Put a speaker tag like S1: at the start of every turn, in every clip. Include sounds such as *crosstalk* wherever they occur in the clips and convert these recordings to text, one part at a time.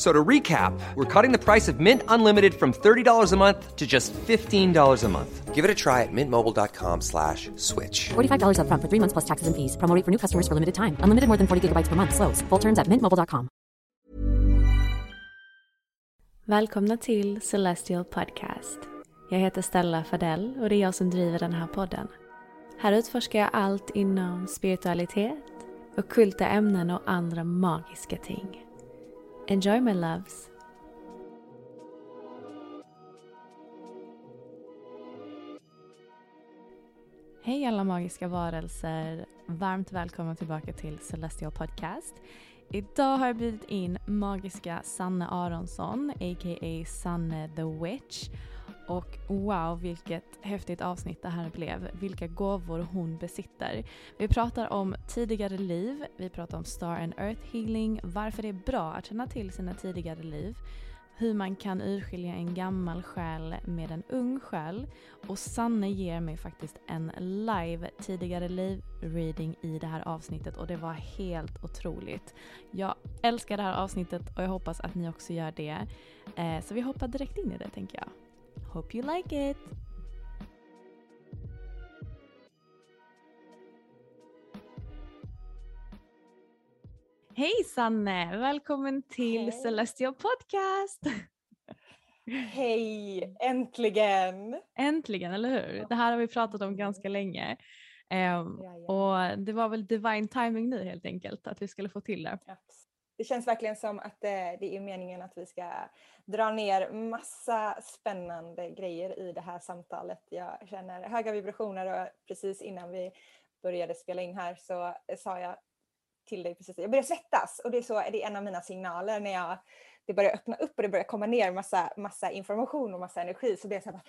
S1: So to recap, we're cutting the price of Mint Unlimited from $30 a month to just $15 a month. Give it a try at mintmobile.com slash switch.
S2: $45 upfront for three months plus taxes and fees. Promo for new customers for limited time. Unlimited more than 40 gigabytes per month. Slows. Full terms at mintmobile.com.
S3: Välkomna till Celestial Podcast. Jag heter Stella Fadell och det är jag som driver den här podden. Här utforskar jag allt inom spiritualitet, ockulta ämnen och andra magiska ting. Enjoy my loves! Hej alla magiska varelser! Varmt välkomna tillbaka till Celestial Podcast. Idag har jag bjudit in magiska Sanne Aronsson, a.k.a. Sanne the Witch. Och wow, vilket häftigt avsnitt det här blev. Vilka gåvor hon besitter. Vi pratar om tidigare liv, vi pratar om Star and Earth Healing, varför det är bra att känna till sina tidigare liv, hur man kan urskilja en gammal själ med en ung själ och Sanne ger mig faktiskt en live tidigare liv-reading i det här avsnittet och det var helt otroligt. Jag älskar det här avsnittet och jag hoppas att ni också gör det. Eh, så vi hoppar direkt in i det tänker jag. Hope you like it! Hej Sanne! Välkommen till
S4: Hej.
S3: Celestial Podcast!
S4: Hej, äntligen!
S3: Äntligen, eller hur? Det här har vi pratat om ganska länge. Ehm,
S4: Jajamän.
S3: och det var väl divine timing nu helt enkelt, att vi skulle få till det.
S4: Abs- det känns verkligen som att eh, det är meningen att vi ska dra ner massa spännande grejer i det här samtalet. Jag känner höga vibrationer och precis innan vi började spela in här så eh, sa jag till dig precis, jag börjar svettas och det är, så, det är en av mina signaler när jag det börjar öppna upp och det börjar komma ner massa, massa information och massa energi så blir jag såhär,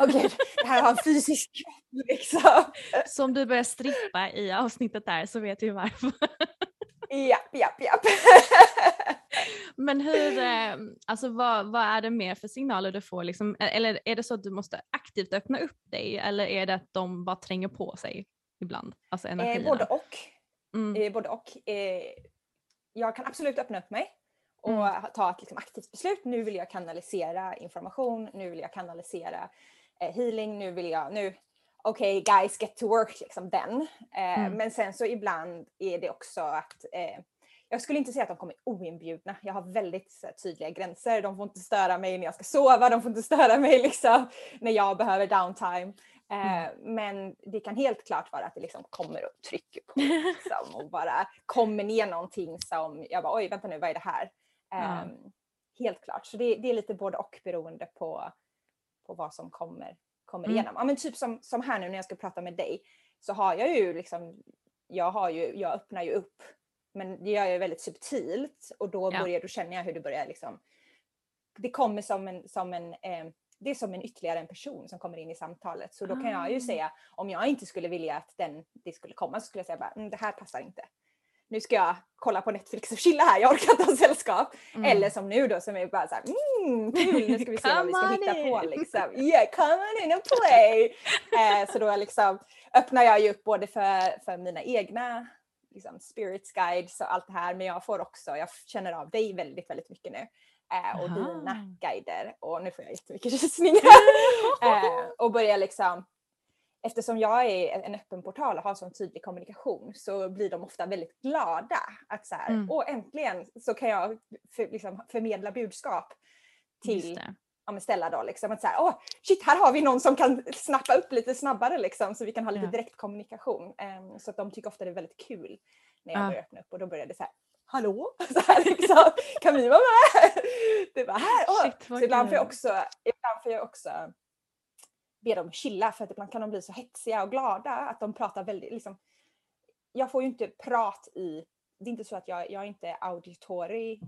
S4: åh gud, det här har en fysisk kropp *laughs* liksom.
S3: Så om du börjar strippa i avsnittet där så vet vi varför.
S4: Japp, japp, japp.
S3: Men hur, eh, alltså vad, vad är det mer för signaler du får? Liksom, eller är det så att du måste aktivt öppna upp dig eller är det att de bara tränger på sig ibland? Alltså
S4: Eh,
S3: energierna?
S4: både och.
S3: Mm.
S4: Eh, både och. Eh, jag kan absolut öppna upp mig och
S3: Mm.
S4: ta ett liksom, aktivt beslut. Nu vill jag kanalisera information, nu vill jag kanalisera eh, healing, nu vill jag, nu, okej guys get to work, liksom den. Eh,
S3: Mm.
S4: Men sen så ibland är det också att eh, jag skulle inte säga att de kommer oinbjudna. Jag har väldigt här, tydliga gränser. De får inte störa mig när jag ska sova, de får inte störa mig *laughs* liksom, när jag behöver downtime. Eh, Men det kan helt klart vara att det liksom kommer och trycker på *laughs* liksom, och bara kommer ner någonting som jag bara oj vänta nu vad är det här? Ehm, Helt klart, så det, det är lite både och beroende på, på vad som kommer, kommer
S3: Mm.
S4: igenom. Ja, men typ som, som här nu när jag ska prata med dig så har jag ju liksom, jag, har ju, jag öppnar ju upp men det gör jag väldigt subtilt och då,
S3: Ja.
S4: börjar, då känner jag hur det börjar liksom, det kommer som en, som en eh, det är som en ytterligare en person som kommer in i samtalet. Så då kan jag ju
S3: Ah.
S4: säga, om jag inte skulle vilja att den, det skulle komma så skulle jag säga bara, mm, det här passar inte. Nu ska jag kolla på Netflix och chilla här, jag orkar inte ha sällskap.
S3: Mm.
S4: Eller som nu då som är bara såhär, mm, kul, nu ska vi se vad vi ska hitta
S3: on
S4: på
S3: in.
S4: liksom. Yeah, come on in and play! eh, så då liksom öppnar jag ju upp både för, för mina egna liksom spirits guides och allt det här men jag får också, jag känner av dig väldigt, väldigt mycket nu. Eh, och
S3: Aha.
S4: dina guider och nu får jag jättemycket *laughs* rysningar. *laughs* eh, och börjar liksom Eftersom jag är en öppen portal och har sån tydlig kommunikation så blir de ofta väldigt glada. Att så här,
S3: Mm.
S4: åh äntligen så kan jag för, liksom, förmedla budskap till ja, men då. Liksom, att så här, åh, shit, här har vi någon som kan snappa upp lite snabbare liksom, så vi kan ha lite
S3: Ja.
S4: direktkommunikation. Um, så att de tycker ofta det är väldigt kul när jag
S3: Ja.
S4: börjar öppna upp och då börjar det så här, hallå? *laughs* Så här, liksom, kan vi vara med? *laughs* Det var här. Åh.
S3: Shit,
S4: så ibland får, jag också, ibland får jag också be dem chilla för att ibland kan de bli så hetsiga och glada att de pratar väldigt, liksom, jag får ju inte prat i, det är inte så att jag, jag är inte auditory,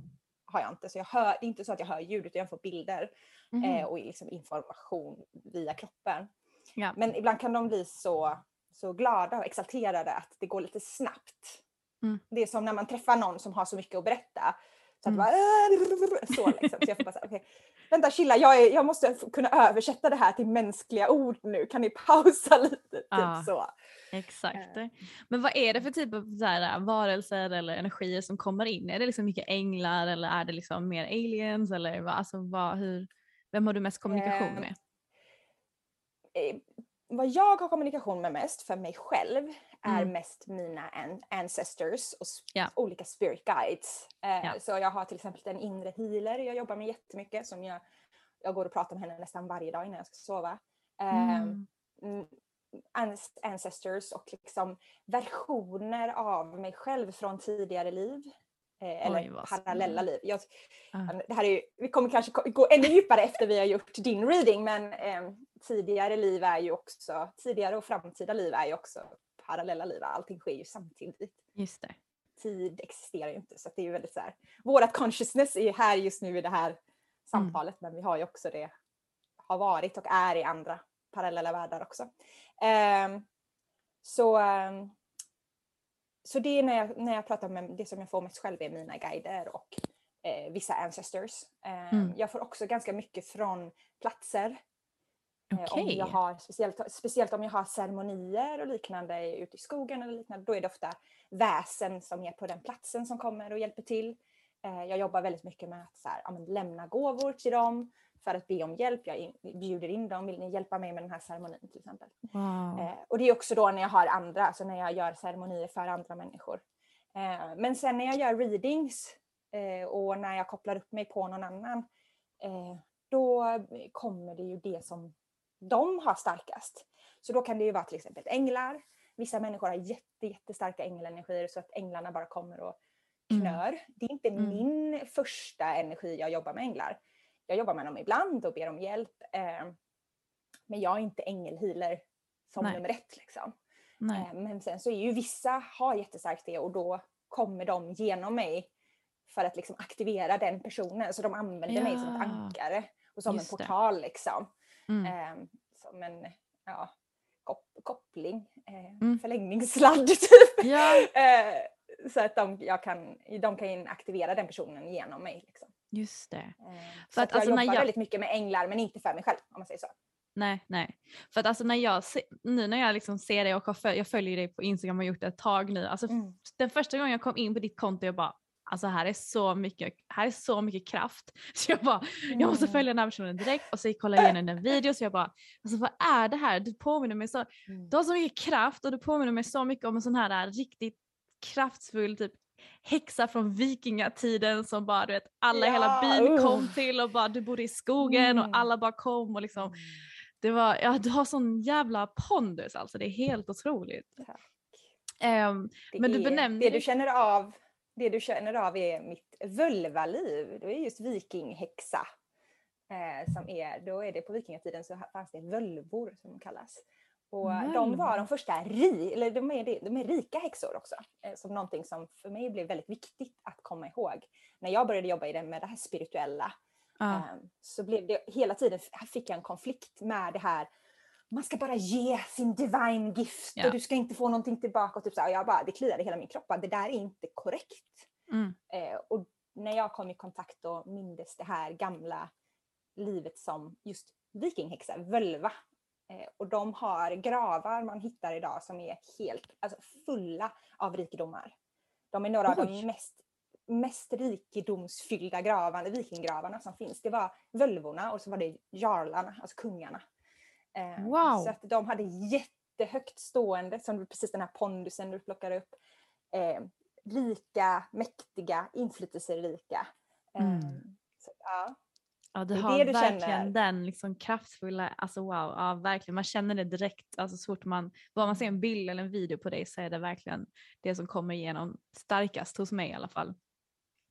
S4: har jag inte, så jag hör, det är inte så att jag hör ljud utan jag får bilder
S3: Mhm.
S4: eh, och liksom information via kroppen.
S3: Ja.
S4: Men ibland kan de bli så, så glada och exalterade att det går lite snabbt.
S3: Mm.
S4: Det är som när man träffar någon som har så mycket att berätta. Så att
S3: Mm.
S4: bara, så liksom. Så jag får bara säga, okej, vänta chilla, jag, är, jag måste kunna översätta det här till mänskliga ord nu. Kan ni pausa *laughs* lite? Typ
S3: Ja.
S4: så.
S3: Exakt.
S4: Eh.
S3: Men vad är det för typ av så här, varelser eller energier som kommer in? Är det liksom mycket änglar eller är det liksom mer aliens? Eller vad, alltså, vad, hur, vem har du mest kommunikation
S4: Ehm,
S3: med?
S4: eh, vad jag har kommunikation med mest för mig själv är
S3: Mm.
S4: mest mina an- ancestors och
S3: Ja.
S4: olika spirit guides.
S3: Ja.
S4: Så jag har till exempel en inre healer jag jobbar med jättemycket som jag, jag går och pratar med henne nästan varje dag innan jag ska sova. Eh,
S3: Mm.
S4: mm, ancestors och liksom versioner av mig själv från tidigare liv. Eh, eller
S3: Oj,
S4: parallella liv. Jag,
S3: Ah.
S4: det här är ju, vi kommer kanske gå ännu djupare efter vi har gjort din reading men eh, tidigare liv är ju också, tidigare och framtida liv är ju också parallella liv. Allting sker ju samtidigt.
S3: Just det.
S4: Tid existerar ju inte så det är ju väldigt så här. Vårat consciousness är ju här just nu i det här samtalet men vi har ju också det, har varit och är i andra parallella världar också. Ehm, så ehm, så det är när jag, när jag pratar med det som jag får mest själv är mina guider och eh, vissa ancestors. Ehm,
S3: Mm.
S4: Jag får också ganska mycket från platser. Eh, Om jag har, speciellt, speciellt om jag har ceremonier och liknande ute i skogen eller liknande, då är det ofta väsen som är på den platsen som kommer och hjälper till. Eh, Jag jobbar väldigt mycket med att så här, ja, lämna gåvor till dem för att be om hjälp. Jag in, bjuder in dem, vill ni hjälpa mig med den här ceremonin till exempel.
S3: Wow.
S4: Eh, och det är också då när jag har andra, alltså när jag gör ceremonier för andra människor. Men sen när jag gör readings och när jag kopplar upp mig på någon annan, då kommer det ju det som de har starkast. Så då kan det ju vara till exempel änglar. Vissa människor har jätte, jättestarka ängelenergier så att änglarna bara kommer och
S3: Mm.
S4: knör. Det är inte
S3: Mm.
S4: min första energi jag jobbar med änglar. Jag jobbar med dem ibland och ber om hjälp. Eh, men jag är inte ängelhealer som
S3: Nej.
S4: nummer ett. Liksom. Eh, Men sen så är ju vissa har jättestarkt det och då kommer de genom mig för att liksom aktivera den personen. Så de använder mig som ett
S3: Ja.
S4: ankare och som
S3: Just
S4: en portal liksom.
S3: Mm.
S4: Eh, som en ja, kop- koppling, eh,
S3: Mm.
S4: förlängningssladd *laughs* typ.
S3: Ja,
S4: Eh, så att de, jag kan, de kan aktivera den personen genom mig. Liksom.
S3: just det.
S4: Eh,
S3: För
S4: så
S3: att
S4: att jag
S3: alltså
S4: jobbar
S3: jag-
S4: väldigt mycket med änglar men inte för mig själv om man säger så.
S3: Nej, nej. För att alltså när jag, se, nu när jag liksom ser dig och föl- jag följer dig på Instagram och har gjort det ett tag nu. Alltså
S4: Mm.
S3: den första gången jag kom in på ditt konto jag bara Alltså här är så mycket, här är så mycket kraft. *laughs* Så jag bara, jag måste
S4: Mm.
S3: följa den här personen direkt och så kollade jag igenom den video så jag bara, alltså vad är det här? Du påminner mig så,
S4: Mm.
S3: du har så mycket kraft och du påminner mig så mycket om en sån här äh, riktigt kraftfull typ häxa från vikingatiden som bara du vet alla i hela
S4: Ja,
S3: byn kom
S4: uh.
S3: till och bara du bodde i skogen
S4: Mm.
S3: och alla bara kom och liksom det var, ja du har sån jävla pondus alltså, det är helt otroligt.
S4: Det
S3: Men du
S4: är-
S3: benämnde
S4: det
S3: det-
S4: du känner av det du känner av är mitt vulvaliv. Det är just vikinghäxa. Eh, som är, då är det på vikingatiden så fanns det völvor som de kallas. Och de var de första ri, eller de är, det, de är rika häxor också. Eh, som någonting som för mig blev väldigt viktigt att komma ihåg. När jag började jobba i det med det här spirituella
S3: ja,
S4: Ehm, så blev det hela tiden fick jag en konflikt med det här man ska bara ge sin divine gift
S3: Ja.
S4: och du ska inte få någonting tillbaka. Och typ så här, och jag bara, det kliade i hela min kropp. Det där är inte korrekt.
S3: mm,
S4: Eh, och när jag kom i kontakt och mindes det här gamla livet som just vikinghäxa, völva. Eh, och de har gravar man hittar idag som är helt alltså, fulla av rikedomar. De är några Oj. av de mest, mest rikedomsfyllda gravarna, vikinggravarna som finns. Det var völvorna och så var det jarlarna, alltså kungarna. Eh, wow. Så att de hade jättehögt stående, som precis den här pondusen du plockar upp. Eh, rika, mäktiga, inflytelserika. Eh, mm. Så, ja.
S3: Ja, du har det verkligen känner. den liksom kraftfulla, alltså wow, ja verkligen man känner det direkt, alltså så fort man, bara man ser en bild eller en video på dig så är det verkligen det som kommer igenom starkast hos mig i alla fall.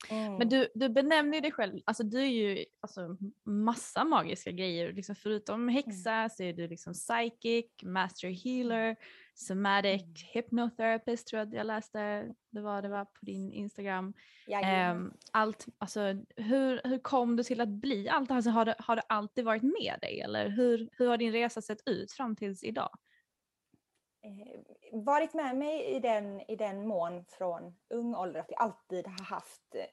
S3: Mm. Men du, du benämner dig själv, alltså du är ju alltså, massa magiska grejer. Liksom förutom häxa mm. så är du liksom psychic, master healer, somatic, mm. hypnotherapist tror jag att jag läste det var, det var på din Instagram. Um, allt, alltså, hur, hur kom du till att bli allt det? Alltså, har, det, har det alltid varit med dig eller hur, hur har din resa sett ut fram tills idag?
S4: Eh, varit med mig i den, i den mån från ung ålder att jag alltid har haft eh,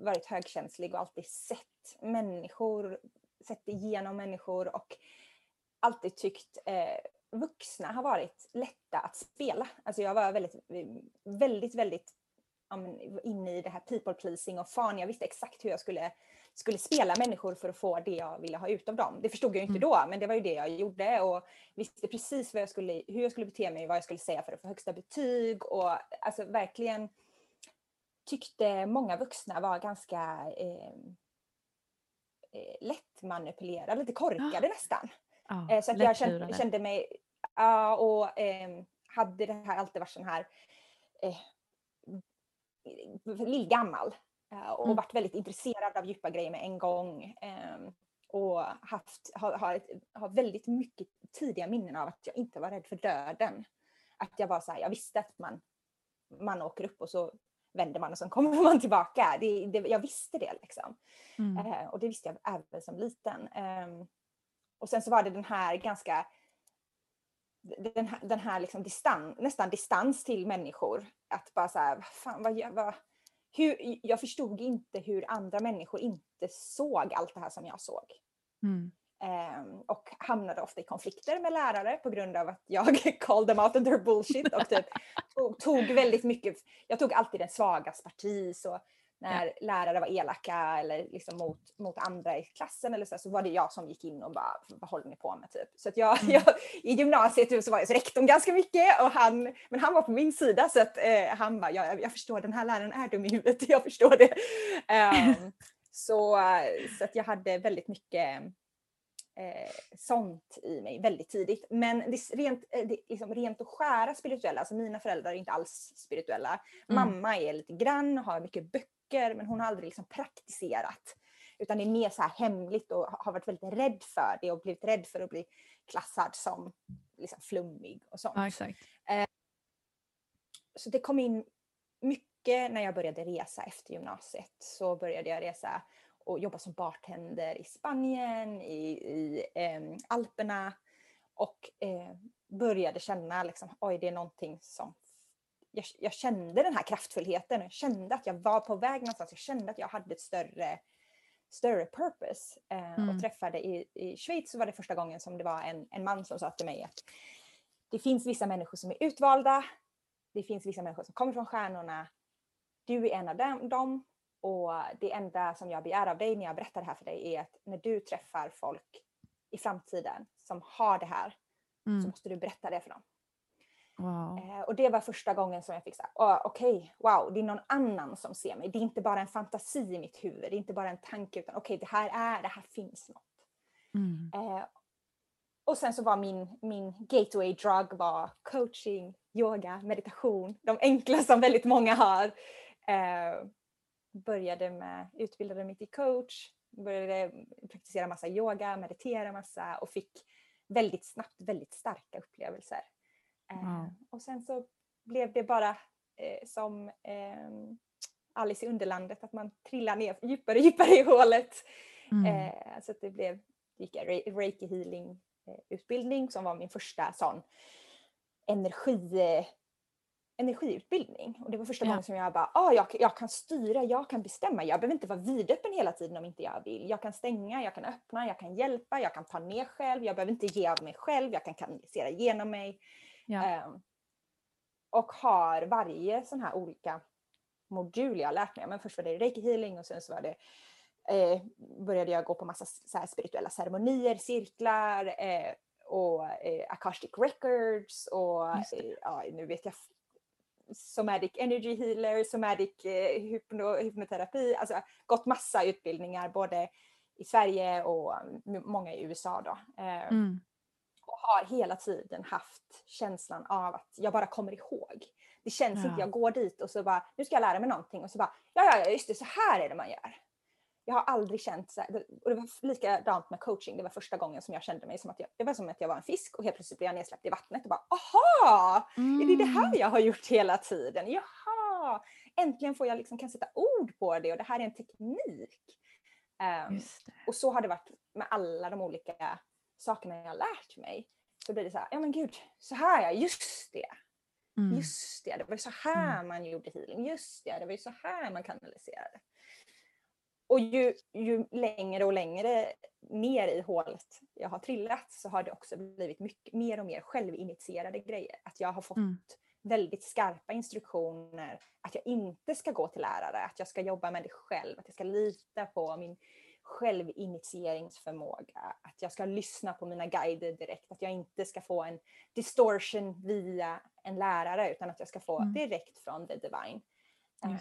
S4: varit högkänslig och alltid sett människor, sett igenom människor och alltid tyckt eh, vuxna har varit lätta att spela. Alltså jag var väldigt, väldigt, väldigt inne i det här people pleasing och fan jag visste exakt hur jag skulle skulle spela människor för att få det jag ville ha ut av dem. Det förstod jag inte mm. då, men det var ju det jag gjorde och visste precis vad jag skulle, hur jag skulle bete mig, vad jag skulle säga för att få högsta betyg och alltså verkligen tyckte många vuxna var ganska eh, eh lättmanipulerade, lite korkade ah. nästan. Ah, så att jag kände, kände mig, ja uh, och eh, hade det här alltid varit sån här eh, lillgammal Eh, och mm. varit väldigt intresserad av djupa grejer med en gång. Ehm, och haft, har, har, ett, har väldigt mycket tidiga minnen av att jag inte var rädd för döden. Att jag var så här, jag visste att man, man åker upp och så vänder man och sen *laughs* kommer man tillbaka. Det, det, jag visste det liksom. Mm. Eh, och det visste jag även som liten. Eh, och sen så var det den här ganska den här, den här liksom distans, nästan distans till människor. Att bara så här, fan, vad, vad, hur, jag förstod inte hur andra människor inte såg allt det här som jag såg. Mm. Um, och hamnade ofta i konflikter med lärare på grund av att jag *laughs* called them out on their bullshit och typ tog, tog, väldigt mycket, jag tog alltid den svagas parti så när ja. lärare var elaka eller liksom mot, mot andra i klassen eller så, så var det jag som gick in och bara, vad håller ni på med typ? Så att jag, mm. jag i gymnasiet så var jag hos rektorn ganska mycket och han, men han var på min sida så att eh, han bara, jag, jag förstår den här läraren är dum i huvudet, *laughs* jag förstår det. Um, så, så att jag hade väldigt mycket eh, sånt i mig väldigt tidigt. Men det, rent, eh, det, liksom rent och skära spirituella, alltså mina föräldrar är inte alls spirituella. Mm. Mamma är lite grann, har mycket böcker böcker men hon har aldrig liksom praktiserat. Utan det är mer så här hemligt och har varit väldigt rädd för det och blivit rädd för att bli klassad som liksom flummig och sånt.
S3: Ja.
S4: Eh, så det kom in mycket när jag började resa efter gymnasiet. Så började jag resa och jobba som bartender i Spanien, i, i eh, Alperna och eh, började känna liksom, oj det är någonting som jag, jag, kände den här kraftfullheten. Jag kände att jag var på väg någonstans. Jag kände att jag hade ett större, större purpose. Eh, mm. Och träffade i, i Schweiz så var det första gången som det var en, en man som sa till mig att det finns vissa människor som är utvalda. Det finns vissa människor som kommer från stjärnorna. Du är en av dem, dem och det enda som jag begär av dig när jag berättar det här för dig är att när du träffar folk i framtiden som har det här mm. så måste du berätta det för dem. Wow. Eh, och det var första gången som jag fick säga, oh, okej, okay, wow, det är någon annan som ser mig. Det är inte bara en fantasi i mitt huvud, det är inte bara en tanke, utan okej, okay, det här är, det här finns något. Mm. Eh, och sen så var min, min gateway drug var coaching, yoga, meditation, de enkla som väldigt många har. Eh, började med, utbildade mig till coach, började praktisera massa yoga, meditera massa och fick väldigt snabbt väldigt starka upplevelser. Mm. Och sen så blev det bara eh, som eh, Alice i Underlandet, att man trillar ner djupare och djupare i hålet. Mm. Eh, så att det blev, gick reiki healing utbildning som var min första sån energi energiutbildning och det var första
S3: Ja.
S4: gången som jag bara, ah, jag, jag kan styra, jag kan bestämma, jag behöver inte vara vidöppen hela tiden om inte jag vill. Jag kan stänga, jag kan öppna, jag kan hjälpa, jag kan ta ner själv, jag behöver inte ge av mig själv, jag kan kanalisera igenom mig.
S3: Ja.
S4: Ehm, och har varje sån här olika modul jag har lärt mig. Men först var det reiki healing och sen så var det eh, började jag gå på massa så här spirituella ceremonier, cirklar eh, och eh, akashic records och eh, ja, nu vet jag somatic energy healer, somatic eh, hypno, hypnoterapi, alltså gått massa utbildningar både i Sverige och m- många i USA då. Eh,
S3: Mm.
S4: Och har hela tiden haft känslan av att jag bara kommer ihåg. Det känns
S3: Ja.
S4: inte, jag går dit och så bara, nu ska jag lära mig någonting och så bara, ja ja, just det, så här är det man gör. Jag har aldrig känt så här, och det var likadant med coaching, det var första gången som jag kände mig som att jag, det var som att jag var en fisk och helt plötsligt blev jag nedsläppt i vattnet och bara, aha! Är det det
S3: Mm.
S4: här jag har gjort hela tiden? Jaha! Äntligen får jag liksom kan sätta ord på det och det här är en teknik.
S3: Det.
S4: och så har det varit med alla de olika sakerna jag har lärt mig. Så blir det så här, ja men gud, så här ja, just det.
S3: Mm.
S4: Just det, det var ju så här man gjorde healing. Just det, det var ju så här man kanaliserade. Och ju, ju längre och längre ner i hålet jag har trillat så har det också blivit mycket, mer och mer självinitierade grejer. Att jag har fått
S3: Mm.
S4: väldigt skarpa instruktioner att jag inte ska gå till lärare, att jag ska jobba med det själv, att jag ska lita på min självinitieringsförmåga, att jag ska lyssna på mina guider direkt, att jag inte ska få en distortion via en lärare utan att jag ska få
S3: Mm.
S4: direkt från the divine. Ehm.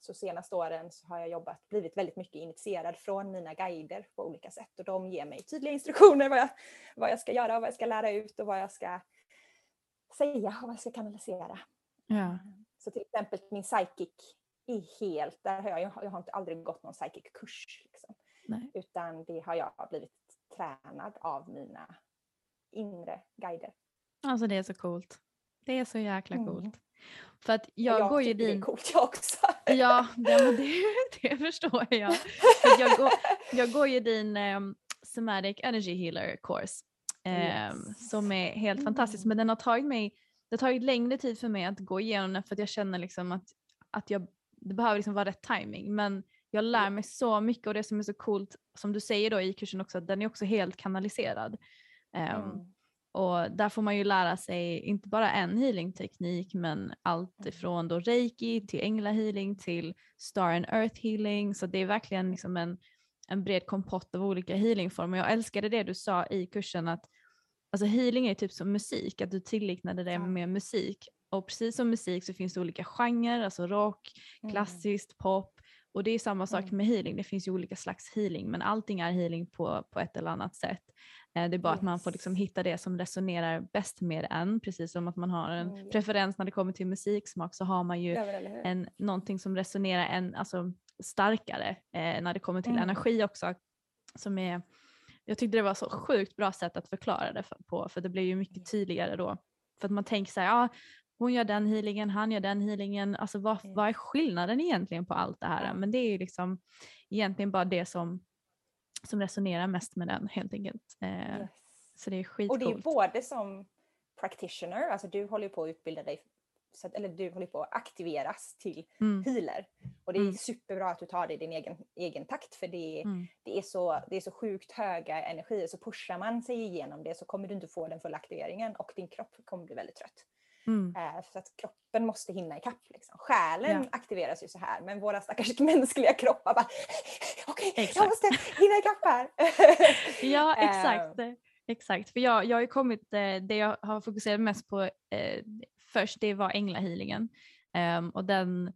S4: Så senaste åren så har jag jobbat, blivit väldigt mycket initierad från mina guider på olika sätt och de ger mig tydliga instruktioner vad jag, vad jag ska göra och vad jag ska lära ut och vad jag ska säga och vad jag ska kanalisera.
S3: Ja.
S4: Så till exempel min psychic är helt, där har jag, jag har inte aldrig gått någon psychic kurs. Liksom,
S3: Nej.
S4: utan det har jag blivit tränad av mina inre guider.
S3: Alltså det är så coolt. Det är så jäkla
S4: Mm.
S3: coolt. För att
S4: Och
S3: jag, går ju
S4: tycker det är
S3: din...
S4: coolt jag också.
S3: Ja, det, *laughs* det, förstår jag. För jag, går, jag går ju din um, Somatic Energy Healer course. ehm,
S4: Yes.
S3: Som är helt fantastisk.
S4: Mm.
S3: Men den har tagit mig, det har tagit längre tid för mig att gå igenom den för att jag känner liksom att, att jag, det behöver liksom vara rätt timing. Men jag lär mig så mycket och det som är så coolt, som du säger då i kursen också, den är också helt kanaliserad.
S4: Mm.
S3: och där får man ju lära sig inte bara en healingteknik men allt
S4: Mm.
S3: ifrån då reiki till änglahealing till star and earth healing. Så det är verkligen liksom en, en bred kompott av olika healingformer. Jag älskade det du sa i kursen att alltså healing är typ som musik, att du tilliknade det med musik. Och precis som musik så finns det olika genrer, alltså rock,
S4: Mm.
S3: klassiskt, pop. Och det är samma sak
S4: Mm.
S3: med healing, det finns ju olika slags healing men allting är healing på, på ett eller annat sätt. Eh, Det är bara att man får liksom
S4: Yes.
S3: hitta det som resonerar bäst med en, precis som att man har en
S4: Mm,
S3: preferens när det kommer till musiksmak så har man ju
S4: hur?
S3: en, någonting som resonerar en, alltså, starkare eh, när det kommer till
S4: Mm.
S3: energi också. Som är, jag tyckte det var så sjukt bra sätt att förklara det för, på för det blir ju mycket tydligare då. För att man tänker så här, ja hon gör den healingen, han gör den healingen, alltså vad, vad är skillnaden egentligen på allt det här? Men det är ju liksom egentligen bara det som, som resonerar mest med den helt enkelt. Eh,
S4: Yes.
S3: Så det är
S4: Och
S3: skitcoolt.
S4: det är både som practitioner, alltså du håller på att utbilda dig, att, eller du håller på att aktiveras till
S3: Mm.
S4: healer. Och det är
S3: Mm.
S4: superbra att du tar det i din egen, egen takt för det,
S3: Mm.
S4: det, är så, det är så sjukt höga energier. Så pushar man sig igenom det så kommer du inte få den fulla aktiveringen och din kropp kommer bli väldigt trött.
S3: Mm.
S4: Eh, Så att kroppen måste hinna ikapp. Liksom. Själen
S3: Ja.
S4: aktiveras ju så här men våra stackars *laughs* mänskliga kroppar bara okej, jag
S3: Exakt.
S4: måste hinna ikapp här. *laughs*
S3: Ja
S4: Eh,
S3: exakt. eh, Exakt, för jag, jag har kommit, eh, det jag har fokuserat mest på eh, först det var änglahealingen. Ehm, och den,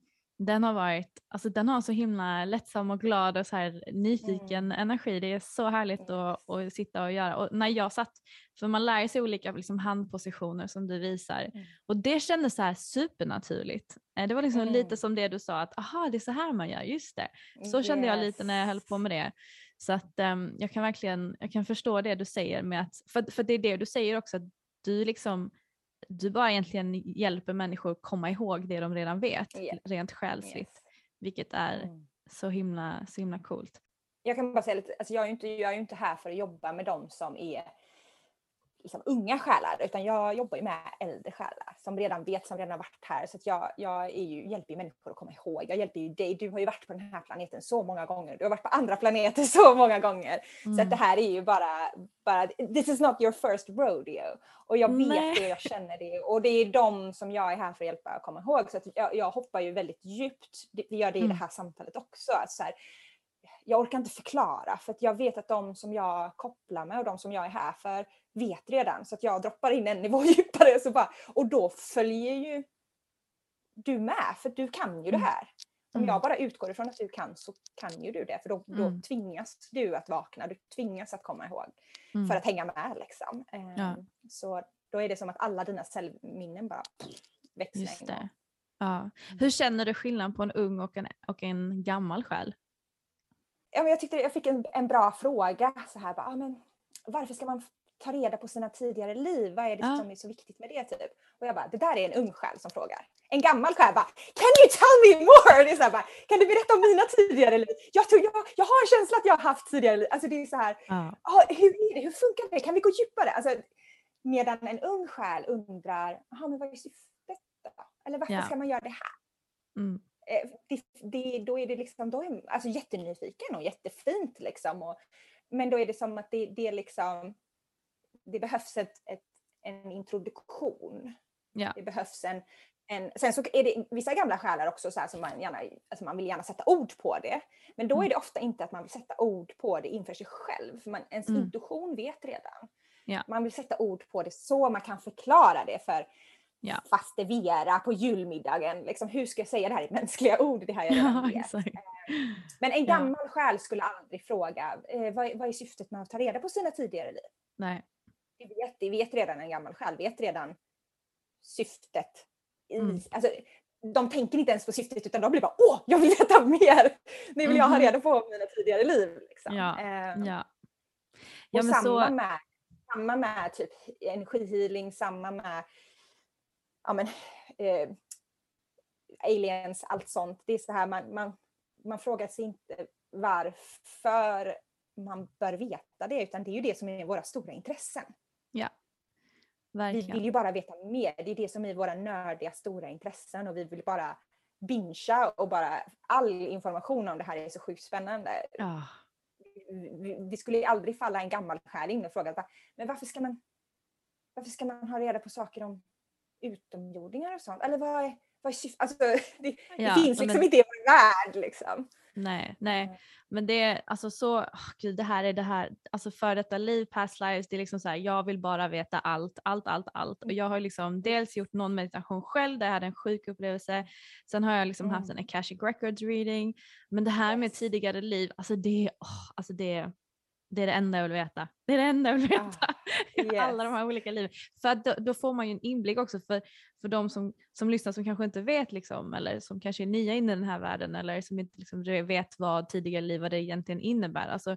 S3: den har varit, alltså den har så himla lättsam och glad och så här nyfiken energi. Det är så härligt att, att sitta och göra. Och när jag satt, för man lär sig olika liksom, handpositioner som du visar
S4: Mm.
S3: och det kändes så här supernaturligt. Eh, det var liksom
S4: Mm.
S3: lite som det du sa att aha det är så här man gör, just det. Så kände jag lite när jag höll på med det. Så att ehm, jag kan verkligen jag kan förstå det du säger med att, för, för det är det du säger också, att du liksom du bara egentligen hjälper människor att komma ihåg det de redan vet,
S4: Ja.
S3: rent själsligt,
S4: Yes.
S3: vilket är
S4: Mm.
S3: så himla, så himla coolt.
S4: jag kan bara säga lite, alltså jag är inte, jag är ju inte här för att jobba med dem som är liksom, unga själar utan jag jobbar ju med äldre själar som redan vet, som redan har varit här. Så att jag, jag ju, hjälper ju människor att komma ihåg. Jag hjälper ju dig. Du har ju varit på den här planeten så många gånger. Du har varit på andra planeter så många gånger. Mm. Så att det här är ju bara, bara, this is not your first rodeo. Och jag vet Nej. det, jag känner det. Och det är de som jag är här för att hjälpa att komma ihåg. Så att jag, jag hoppar ju väldigt djupt. Vi gör det i mm. det här samtalet också. Att så här, jag orkar inte förklara för att jag vet att de som jag kopplar med och de som jag är här för vet redan så att jag droppar in en *laughs* nivå djupare så bara, och då följer ju du med för du kan ju det mm. här. Om jag mm. bara utgår ifrån att du kan så kan ju du det för då, då mm. tvingas du att vakna, du tvingas att komma ihåg mm. för att hänga med. Liksom. Ja. Ehm, så då är det som att alla dina cellminnen bara växer Just det.
S3: Ja. Hur känner du skillnad på en ung och en, och en gammal själ?
S4: Ja, men jag tyckte jag fick en, en bra fråga. Så här, bara, ah, men varför ska man ta reda på sina tidigare liv. Vad är det ja. som är så viktigt med det? Typ? Och jag bara, det där är en ung själ som frågar. En gammal själ bara, can you tell me more? Det är så här, bara, kan du berätta om mina tidigare liv? Jag, tror, jag, jag har en känsla att jag har haft tidigare liv. Alltså det är så här, ja. ah, hur är det? Hur funkar det? Kan vi gå djupare? Alltså, medan en ung själ undrar, men vad är syftet då? Eller varför ja. ska man göra det här? Mm. Eh, det, det, då är det liksom, då är, alltså jättenyfiken och jättefint liksom. Och, men då är det som att det, det är liksom det behövs ett, ett, en introduktion. Ja. Det behövs en, en, sen så är det vissa gamla själar också så här som man gärna, alltså man vill gärna sätta ord på det. Men då är mm. det ofta inte att man vill sätta ord på det inför sig själv. För man, ens mm. intuition vet redan. Ja. Man vill sätta ord på det så man kan förklara det för ja. faste Vera på julmiddagen. Liksom, hur ska jag säga det här i mänskliga ord? Det här jag ja. Eh, men en gammal ja. själ skulle aldrig fråga eh, vad, vad är syftet med att ta reda på sina tidigare liv?
S3: Nej
S4: vi vet, vi vet redan, en gammal själ vet redan syftet. I, mm. alltså, de tänker inte ens på syftet utan de blir bara åh, jag vill veta mer! Nu vill jag ha mm-hmm. reda på mina tidigare liv. Liksom.
S3: Ja, eh, ja.
S4: ja samma, så... med, samma med typ energihealing, samma med ja, men, eh, aliens, allt sånt. Det är så här, man, man, man frågar sig inte varför man bör veta det utan det är ju det som är våra stora intressen. Verkligen. Vi vill ju bara veta mer. Det är det som är våra nördiga stora intressen och vi vill bara bingea och bara all information om det här är så sjukt spännande.
S3: Oh.
S4: Det skulle aldrig falla en gammal själ in och fråga men varför ska man varför ska man ha reda på saker om utomjordingar och sånt? Eller vad är, vad är syftet? Alltså, *laughs* det, ja, det finns liksom men... inte i vår värld liksom.
S3: Nej, nej. Men det är alltså så, oh, gud det här är det här, alltså för detta liv, past lives, det är liksom så här, jag vill bara veta allt, allt, allt, allt. Och jag har liksom dels gjort någon meditation själv där jag hade en sjuk upplevelse. Sen har jag liksom mm. haft en Akashic Records reading. Men det här med tidigare liv, alltså det, oh, alltså det, det är det enda jag vill veta. Det är det enda jag vill veta. Yes. Alla de här olika liven. För då, då, får man ju en inblick också för, för de som, som lyssnar som kanske inte vet liksom, eller som kanske är nya in i den här världen eller som inte liksom vet vad tidigare liv vad det egentligen innebär. Alltså,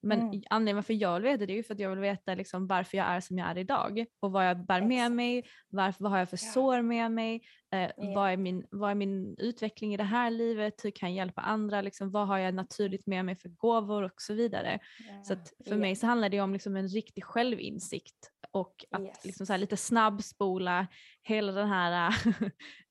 S3: men mm. anledningen varför jag vill veta det är ju för att jag vill veta liksom varför jag är som jag är idag och vad jag bär med mig, varför, vad har jag för ja. sår med mig, eh, yeah. vad, är min, vad är min utveckling i det här livet, hur kan jag hjälpa andra, liksom, vad har jag naturligt med mig för gåvor och så vidare. Yeah. Så för yeah. mig så handlar det om liksom en riktig självinsikt och att yes. liksom så lite snabbspola hela den här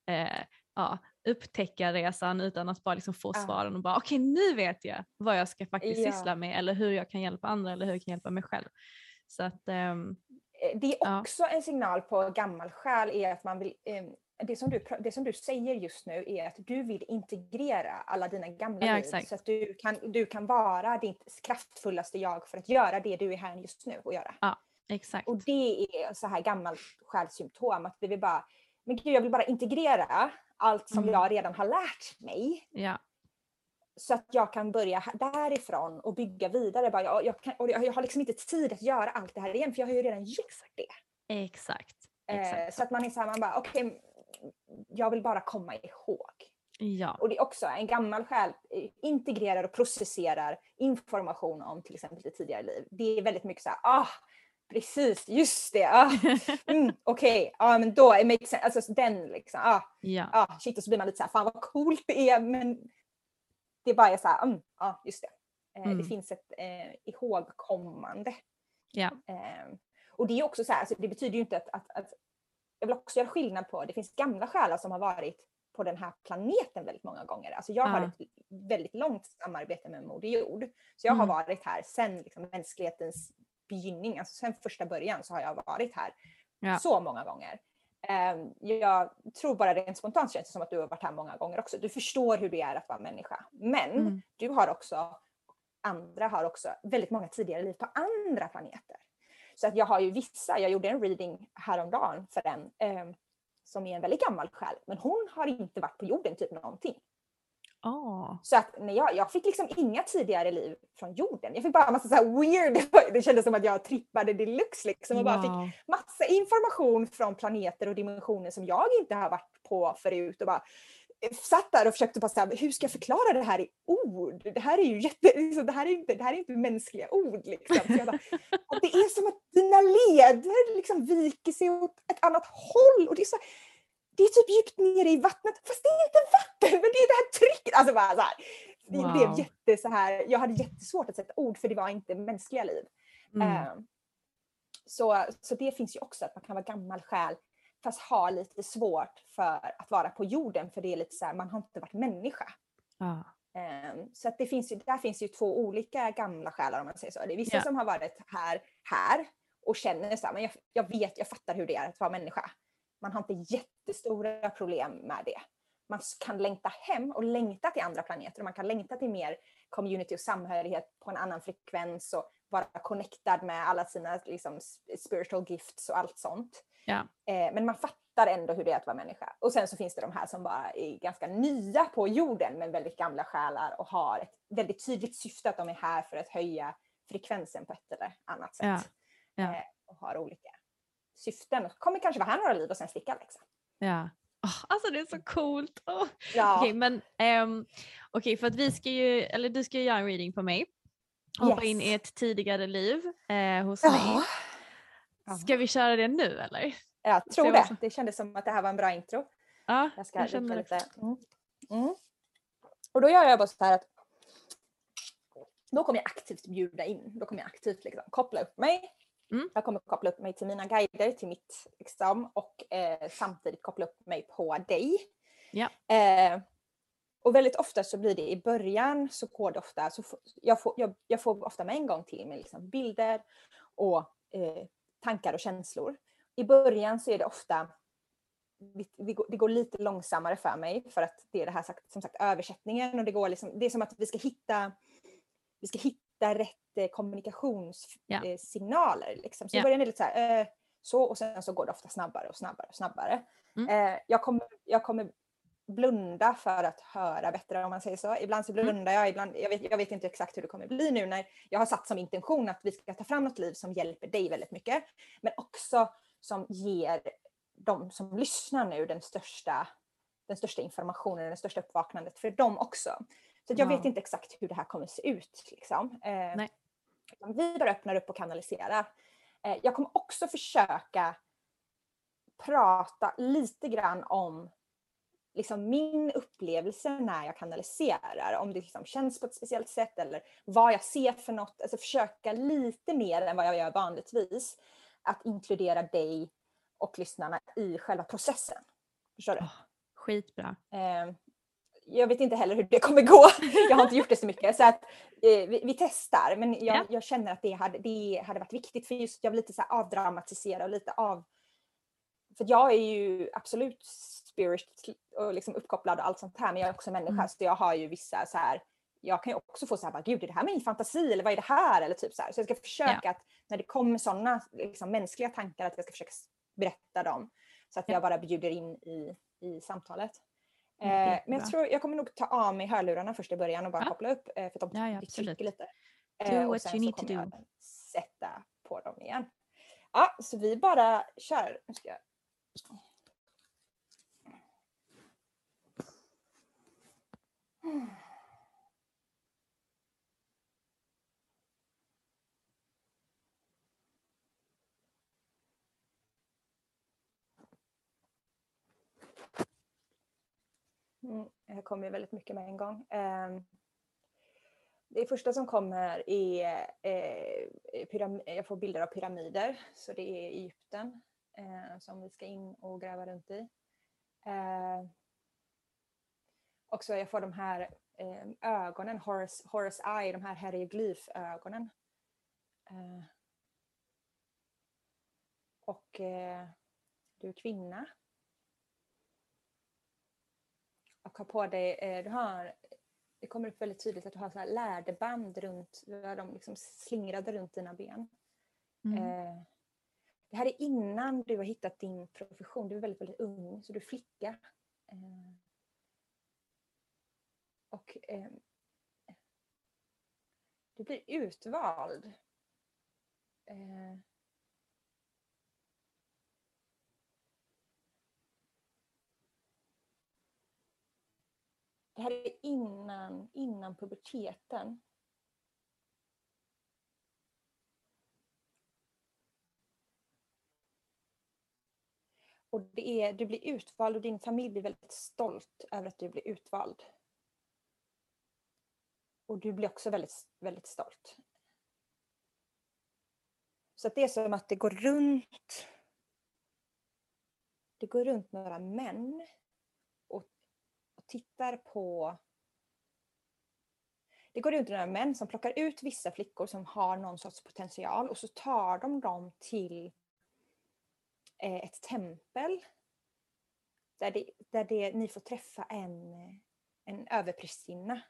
S3: äh, *laughs* ja, upptäckarresan utan att bara liksom få ja. svaren och bara okej okay, nu vet jag vad jag ska faktiskt ja. syssla med eller hur jag kan hjälpa andra eller hur jag kan hjälpa mig själv. Så att, um,
S4: det är också ja. en signal på gammal själ är att man vill um, det som, du, det som du säger just nu är att du vill integrera alla dina gamla ja, liv exakt. så att du kan, du kan vara ditt kraftfullaste jag för att göra det du är här just nu och göra.
S3: Ja, exakt.
S4: Och det är så här gammalt själssymptom att vi vill bara, men gud jag vill bara integrera allt som mm. jag redan har lärt mig.
S3: Ja.
S4: Så att jag kan börja därifrån och bygga vidare. Bara, jag, jag, kan, och jag har liksom inte tid att göra allt det här igen för jag har ju redan gjort det.
S3: Exakt.
S4: Exakt. Eh, så att man är såhär, man bara okej, okay, jag vill bara komma ihåg.
S3: Ja.
S4: Och det är också en gammal själ eh, integrerar och processerar information om till exempel det tidigare liv. Det är väldigt mycket så här, ah, Precis, just det. Ah, *laughs* mm, Okej, okay. ah, men då, it makes sense. Alltså den liksom. Ah,
S3: ja.
S4: ah, shit, och så blir man lite så här, fan vad coolt det är, men det är bara så här, mm, ah, just det. Eh, mm. Det finns ett eh, ihågkommande.
S3: Ja.
S4: Eh, Och det är också så här, alltså det betyder ju inte att, att, att jag vill också göra skillnad på, det finns gamla själar som har varit på den här planeten väldigt många gånger. Alltså jag har
S3: Ja.
S4: ett väldigt långt samarbete med Moder Jord. Så jag har
S3: Mm.
S4: varit här sedan liksom mänsklighetens begynnelse, alltså sen första början så har jag varit här
S3: Ja.
S4: så många gånger. Ehm, Jag tror bara rent spontant känns det som att du har varit här många gånger också. Du förstår hur det är att vara människa. Men
S3: Mm.
S4: du har också, andra har också väldigt många tidigare liv på andra planeter. Så att jag har ju vissa, jag gjorde en reading häromdagen för en ehm, som är en väldigt gammal själ, men hon har inte varit på jorden typ någonting.
S3: Åh.
S4: Så att när jag, jag fick liksom inga tidigare liv från jorden. Jag fick bara massa så här weird, *laughs* det kändes som att jag trippade deluxe liksom och bara fick
S3: Wow.
S4: massa information från planeter och dimensioner som jag inte har varit på förut och bara eh, satt där och försökte bara säga hur ska jag förklara det här i ord? Det här är ju jätte, liksom, det här är inte, det här är inte mänskliga ord liksom. Så bara, och det är som att dina leder liksom viker sig åt ett annat håll och det är så det är typ djupt nere i vattnet, fast det är inte vatten, men det är det här trycket. Alltså bara så här. Det
S3: Wow.
S4: blev jätte så här, jag hade jättesvårt att sätta ord för det var inte mänskliga liv.
S3: Mm.
S4: Eh, Så, så det finns ju också att man kan vara gammal själ fast ha lite svårt för att vara på jorden för det är lite så här, man har inte varit människa.
S3: Ja.
S4: Eh, Så att det finns ju, där finns ju två olika gamla själar om man säger så. Det är vissa
S3: Ja.
S4: som har varit här, här och känner så här, men jag, jag vet, jag fattar hur det är att vara människa. Man har inte jättestora problem med det. Man kan längta hem och längta till andra planeter och man kan längta till mer community och samhörighet på en annan frekvens och vara connectad med alla sina liksom, spiritual gifts och allt sånt.
S3: Ja.
S4: Eh, men man fattar ändå hur det är att vara människa. Och sen så finns det de här som bara är ganska nya på jorden men väldigt gamla själar och har ett väldigt tydligt syfte att de är här för att höja frekvensen på ett eller annat sätt.
S3: Ja. Ja.
S4: Eh, och har olika syften. Och kommer kanske vara här några liv och sen sticka liksom.
S3: Ja. Åh, alltså det är så coolt. Åh.
S4: Ja.
S3: Okej, men ehm, okej, för att vi ska ju, eller du ska ju göra en reading på mig. Hoppa in
S4: Yes.
S3: i ett tidigare liv eh, hos mig.
S4: Ja.
S3: Ska vi köra det nu eller?
S4: Jag tror det. Det kändes som att det här var en bra intro.
S3: Ja,
S4: Jag ska
S3: jag känner
S4: lite. Mm. Mm. Och då gör jag bara så här att då kommer jag aktivt bjuda in. Då kommer jag aktivt liksom koppla upp mig.
S3: Mm.
S4: Jag kommer koppla upp mig till mina guider, till mitt liksom, och eh, samtidigt koppla upp mig på dig.
S3: Ja.
S4: Eh, och väldigt ofta så blir det i början så går det ofta, så får, jag, får, jag, jag får ofta med en gång till med liksom bilder och eh, tankar och känslor. I början så är det ofta det går lite långsammare för mig för att det är det här som sagt översättningen och det går liksom, det är som att vi ska hitta vi ska hitta rätt eh, kommunikationssignaler. liksom. Så
S3: Ja.
S4: i början är det lite så här, eh, så och sen så går det ofta snabbare och snabbare och snabbare.
S3: Mm.
S4: Eh, jag, kommer, jag kommer blunda för att höra bättre om man säger så. Ibland så
S3: Mm.
S4: blundar jag, ibland, jag, vet, jag vet inte exakt hur det kommer bli nu när jag har satt som intention att vi ska ta fram något liv som hjälper dig väldigt mycket. Men också som ger de som lyssnar nu den största, den största informationen, det största uppvaknandet för dem också. Så jag
S3: Wow.
S4: vet inte exakt hur det här kommer se ut. Liksom. Eh, Vi bara öppnar upp och kanaliserar. Eh, jag kommer också försöka prata lite grann om liksom min upplevelse när jag kanaliserar. Om det liksom känns på ett speciellt sätt eller vad jag ser för något. Alltså försöka lite mer än vad jag gör vanligtvis. Att inkludera dig och lyssnarna i själva processen. Förstår du?
S3: Åh, Skitbra.
S4: Eh, jag vet inte heller hur det kommer gå. Jag har inte gjort det så mycket. Så att, eh, vi, vi testar. Men jag,
S3: Ja.
S4: jag känner att det hade, det hade varit viktigt. För just jag vill lite så här avdramatisera och lite av... För jag är ju absolut spirit och liksom uppkopplad och allt sånt här. Men jag är också människa.
S3: Mm.
S4: Så jag har ju vissa så här... Jag kan ju också få så här, bara, gud är det här min fantasi eller vad är det här? Eller typ så här. Så jag ska försöka att när det kommer sådana liksom, mänskliga tankar att jag ska försöka berätta dem. Så att
S3: Ja.
S4: jag bara bjuder in i, i samtalet. Eh,
S3: Jättebra.
S4: men jag tror jag kommer nog ta av mig hörlurarna först i början och bara
S3: Ja.
S4: koppla upp eh, för att de
S3: Ja, ja,
S4: trycker lite.
S3: Do
S4: Eh, och sen så kommer jag sätta på dem igen. Ja, så vi bara kör. Nu ska jag... Mm, Mm, jag kommer ju väldigt mycket med en gång. Ehm, det första som kommer är eh, jag får bilder av pyramider, så det är Egypten eh, som vi ska in och gräva runt i. Eh, också jag får de här eh, ögonen, Horus, Horace Eye, de här hieroglyfögonen. Ehm, eh, och du är kvinna. Och har på dig, eh, du har, det kommer upp väldigt tydligt att du har så här läderband runt, du har dem liksom slingrade runt dina ben.
S3: Mm.
S4: Eh, det här är innan du har hittat din profession, du är väldigt, väldigt ung, så du är flicka. Eh, och du blir utvald. Det här är innan, innan puberteten. Och det är, du blir utvald och din familj blir väldigt stolt över att du blir utvald. Och du blir också väldigt, väldigt stolt. Så att det är som att det går runt det går runt några män tittar på det går runt några män som plockar ut vissa flickor som har någon sorts potential och så tar de dem till eh, ett tempel där, det, där det, ni får träffa en, en överprästinna.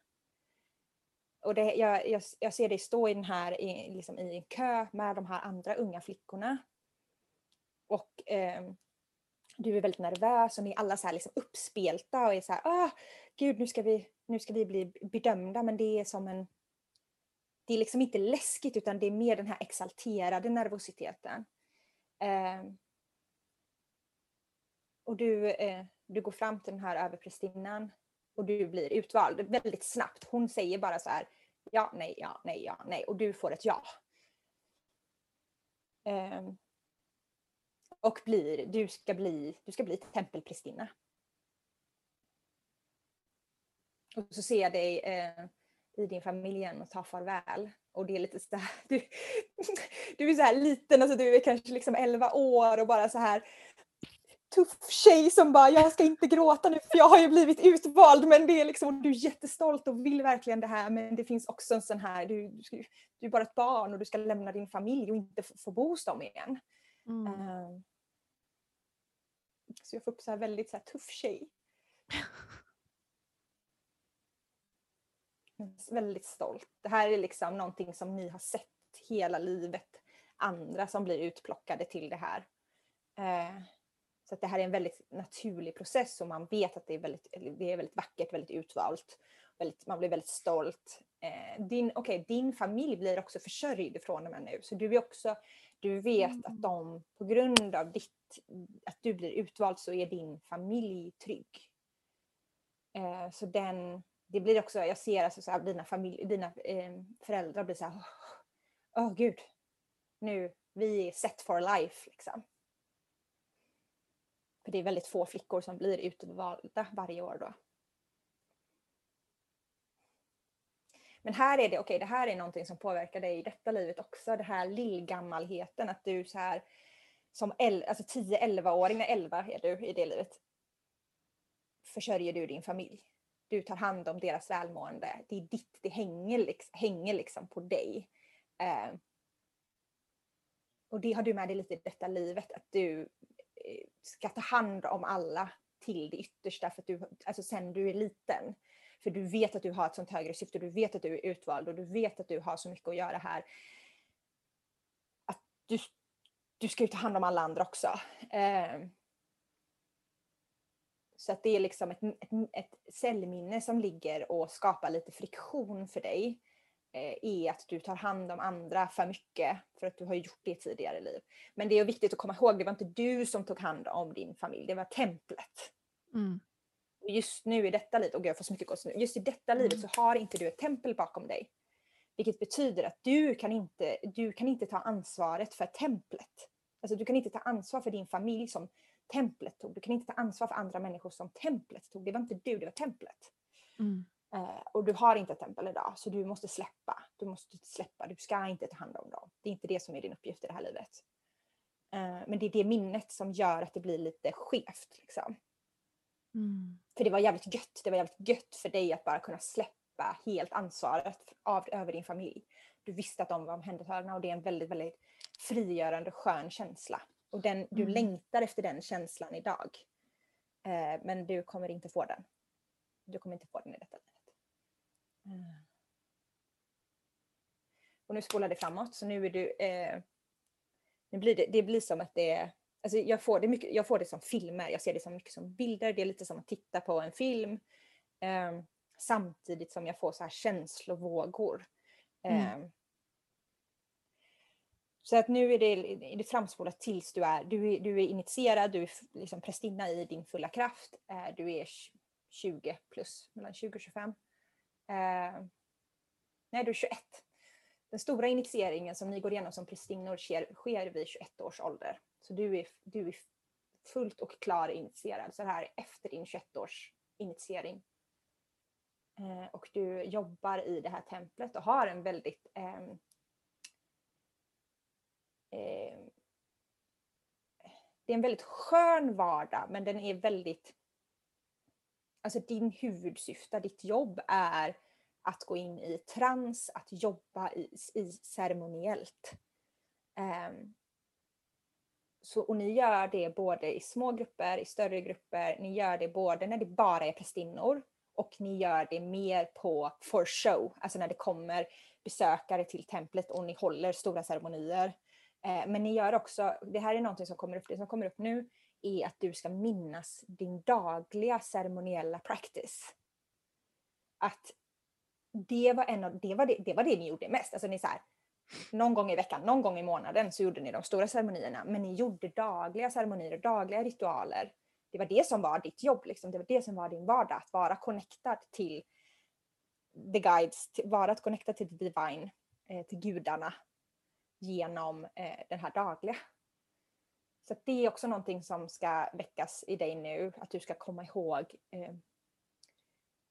S4: Och det, jag, jag, jag ser dig stå i, den här, i, liksom i en kö med de här andra unga flickorna. Och eh, du är väldigt nervös och ni är alla så här liksom uppspelta och är så här, ah, gud nu ska, vi, nu ska vi bli bedömda men det är som en det är liksom inte läskigt utan det är mer den här exalterade nervositeten. Eh, och du, eh, du går fram till den här överprästinnan och du blir utvald väldigt snabbt. Hon säger bara så här ja, nej, ja, nej, ja, nej och du får ett ja. Eh, och blir, du ska bli, du ska bli tempelprästinna. Och så ser jag dig eh, i din familj igen och tar farväl. Och det är lite så här, du, *laughs* du är så här liten, alltså du är kanske liksom 11 år och bara så här tuff tjej som bara, jag ska inte gråta nu för jag har ju blivit utvald men det är liksom, du är jättestolt och vill verkligen det här men det finns också en sån här, du, du, du är bara ett barn och du ska lämna din familj och inte få, få bo hos dem igen.
S3: Mm.
S4: Uh, så jag får upp så här väldigt så här tuff tjej. *laughs* Väldigt stolt. Det här är liksom någonting som ni har sett hela livet. Andra som blir utplockade till det här. Uh, så det här är en väldigt naturlig process och man vet att det är väldigt, det är väldigt vackert, väldigt utvalt. Väldigt, man blir väldigt stolt. Eh, din, okay, din familj blir också försörjd från och med nu. Så du är också, du vet
S3: Mm.
S4: att de, på grund av ditt, att du blir utvald så är din familj trygg. Eh, så den, det blir också, jag ser alltså så här, dina, familj, dina eh, föräldrar blir så här, åh oh, gud, nu, vi är set for life liksom. För det är väldigt få flickor som blir utvalda varje år då. Men här är det, okej okay, det här är någonting som påverkar dig i detta livet också. Det här lillgammalheten, att du så här som el, alltså 10-11-åring, 11 är du i det livet. Försörjer du din familj. Du tar hand om deras välmående. Det är ditt, det hänger liksom, hänger liksom på dig. Eh, och det har du med dig lite i detta livet, att du eh, ska ta hand om alla till det yttersta för att du, alltså sen du är liten. För du vet att du har ett sånt högre syfte, du vet att du är utvald och du vet att du har så mycket att göra här. Att du, du ska ju ta hand om alla andra också. Eh, så att det är liksom ett, ett, ett cellminne som ligger och skapar lite friktion för dig eh, är att du tar hand om andra för mycket för att du har gjort det i tidigare liv. Men det är viktigt att komma ihåg, det var inte du som tog hand om din familj, det var templet.
S3: Mm.
S4: Just nu i detta livet, och jag får så mycket gåshud just i detta mm. livet så har inte du ett tempel bakom dig. Vilket betyder att du kan inte, du kan inte ta ansvaret för templet. Alltså du kan inte ta ansvar för din familj som templet tog. Du kan inte ta ansvar för andra människor som templet tog. Det var inte du, det var templet.
S3: Mm.
S4: Eh, och du har inte ett tempel idag så du måste släppa. Du måste släppa, du ska inte ta hand om dem. Det är inte det som är din uppgift i det här livet. Eh, men det är det minnet som gör att det blir lite skevt. Liksom.
S3: Mm.
S4: För det var jävligt gött. Det var jävligt gött för dig att bara kunna släppa helt ansvaret av, över din familj. Du visste att de var omhändertagna och det är en väldigt, väldigt frigörande skön känsla. Och den, du
S3: Mm.
S4: längtar efter den känslan idag. Eh, men du kommer inte få den. Du kommer inte få den i detta livet. Eh. Och nu spolar det framåt så nu är du... Eh, nu blir det, det blir som att det är... Alltså jag, får det mycket, jag får det som filmer, jag ser det som mycket som bilder. Det är lite som att titta på en film. Eh, samtidigt som jag får så här känslovågor. Eh,
S3: Mm.
S4: Så att nu är det, är det framspolat tills du är, du är, du är initierad, du är liksom prästinna i din fulla kraft. Eh, du är tj- 20 plus, mellan 20 och 25. Eh, nej, du är 21. Den stora initieringen som ni går igenom som prästinnor sker, sker vid 21 års ålder. Så du är, du är fullt och klar initierad. Så det här är efter din 21 års initiering. Eh, och du jobbar i det här templet och har en väldigt eh, eh, det är en väldigt skön vardag men den är väldigt Alltså din huvudsyfte, ditt jobb är att gå in i trans, att jobba i, i ceremoniellt. Ehm, så, och ni gör det både i små grupper, i större grupper, ni gör det både när det bara är prästinnor och ni gör det mer på for show, alltså när det kommer besökare till templet och ni håller stora ceremonier. Eh, Men ni gör också, det här är någonting som kommer upp, det som kommer upp nu är att du ska minnas din dagliga ceremoniella practice. Att det var, en av, det, var det, det var det ni gjorde mest. Alltså ni så här, någon gång i veckan, någon gång i månaden så gjorde ni de stora ceremonierna. Men ni gjorde dagliga ceremonier och dagliga ritualer. Det var det som var ditt jobb, liksom. det var det som var din vardag. Att vara connectad till the guides, till, vara connectad till the divine, eh, till gudarna genom eh, den här dagliga. Så att det är också någonting som ska väckas i dig nu, att du ska komma ihåg eh,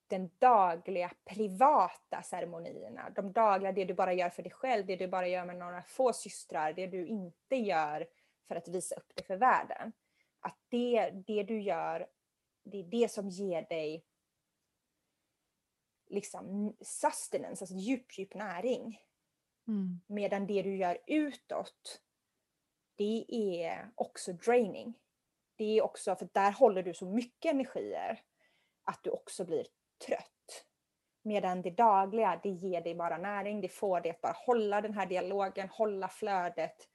S4: den dagliga privata ceremonierna. De dagliga, det du bara gör för dig själv, det du bara gör med några få systrar, det du inte gör för att visa upp det för världen. Att det, det du gör, det är det som ger dig liksom sustenance, alltså djup, djup näring.
S3: Mm.
S4: Medan det du gör utåt, det är också draining. Det är också, för där håller du så mycket energier att du också blir trött. Medan det dagliga, det ger dig bara näring, det får dig att bara hålla den här dialogen, hålla flödet.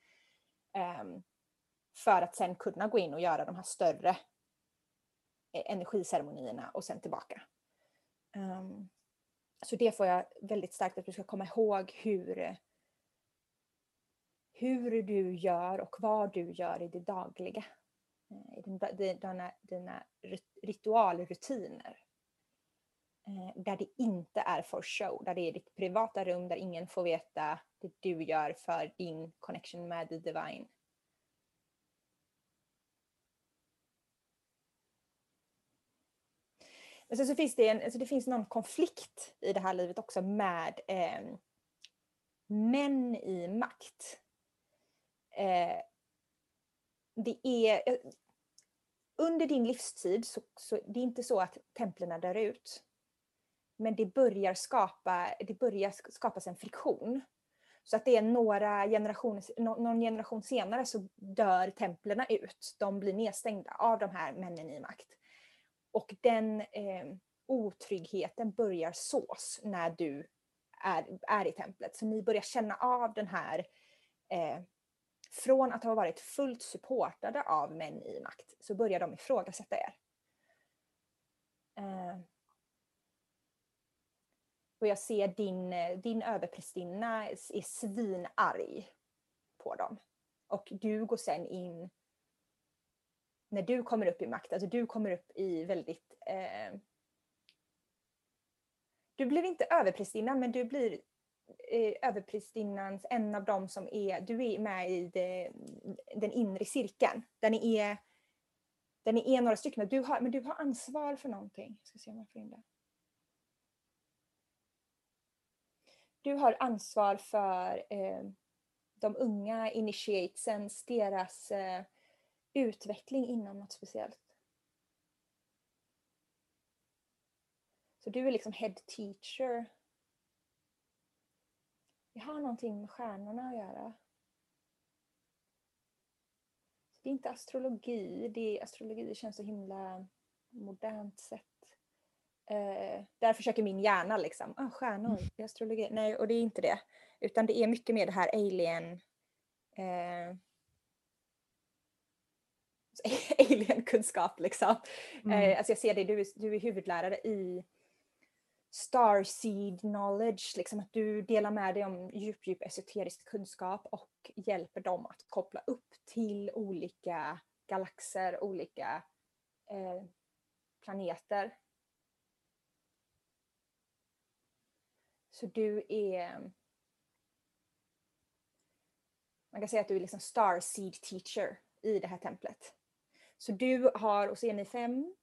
S4: Um, för att sen kunna gå in och göra de här större eh, energiceremonierna och sen tillbaka. Um, så det får jag väldigt starkt att du ska komma ihåg hur, hur du gör och vad du gör i det dagliga. Eh, I dina, dina ritualrutiner. Eh, Där det inte är for show, där det är ditt privata rum där ingen får veta det du gör för din connection med the divine. Men sen så finns det, en, alltså det finns någon konflikt i det här livet också med eh, män i makt. Eh, det är, eh, under din livstid så, så det är inte så att templerna dör ut. Men det börjar, skapa, det börjar skapas en friktion. Så att det är några generationer, någon generation senare så dör templerna ut. De blir nedstängda av de här männen i makt. Och den eh, otryggheten börjar sås när du är, är i templet. Så ni börjar känna av den här, eh, från att ha varit fullt supportade av män i makt, så börjar de ifrågasätta er. Eh, och jag ser din, eh, din överprästinna är svinarg på dem. Och du går sen in när du kommer upp i makt, alltså du kommer upp i väldigt... Eh, du blir inte överprästinnan men du blir eh, överprästinnans, en av dem som är, du är med i det, den inre cirkeln. Den är, den är några stycken, du har, men du har ansvar för någonting. Jag ska se om jag får in det. Du har ansvar för eh, de unga initiatesens, deras eh, utveckling inom något speciellt. Så du är liksom head teacher. Det har någonting med stjärnorna att göra. Det är inte astrologi, det är, astrologi känns så himla modernt sätt. Eh, där försöker min hjärna liksom, ah, stjärnor, är astrologi. Nej, och det är inte det. Utan det är mycket mer det här alien... Eh, *laughs* alien-kunskap liksom.
S3: Mm.
S4: Eh, alltså jag ser det, du du är huvudlärare i Starseed knowledge, liksom att du delar med dig om djup, djup esoterisk kunskap och hjälper dem att koppla upp till olika galaxer, olika eh, planeter. Så du är... Man kan säga att du är liksom 'star seed teacher i det här templet. Så du har, och så är ni fem,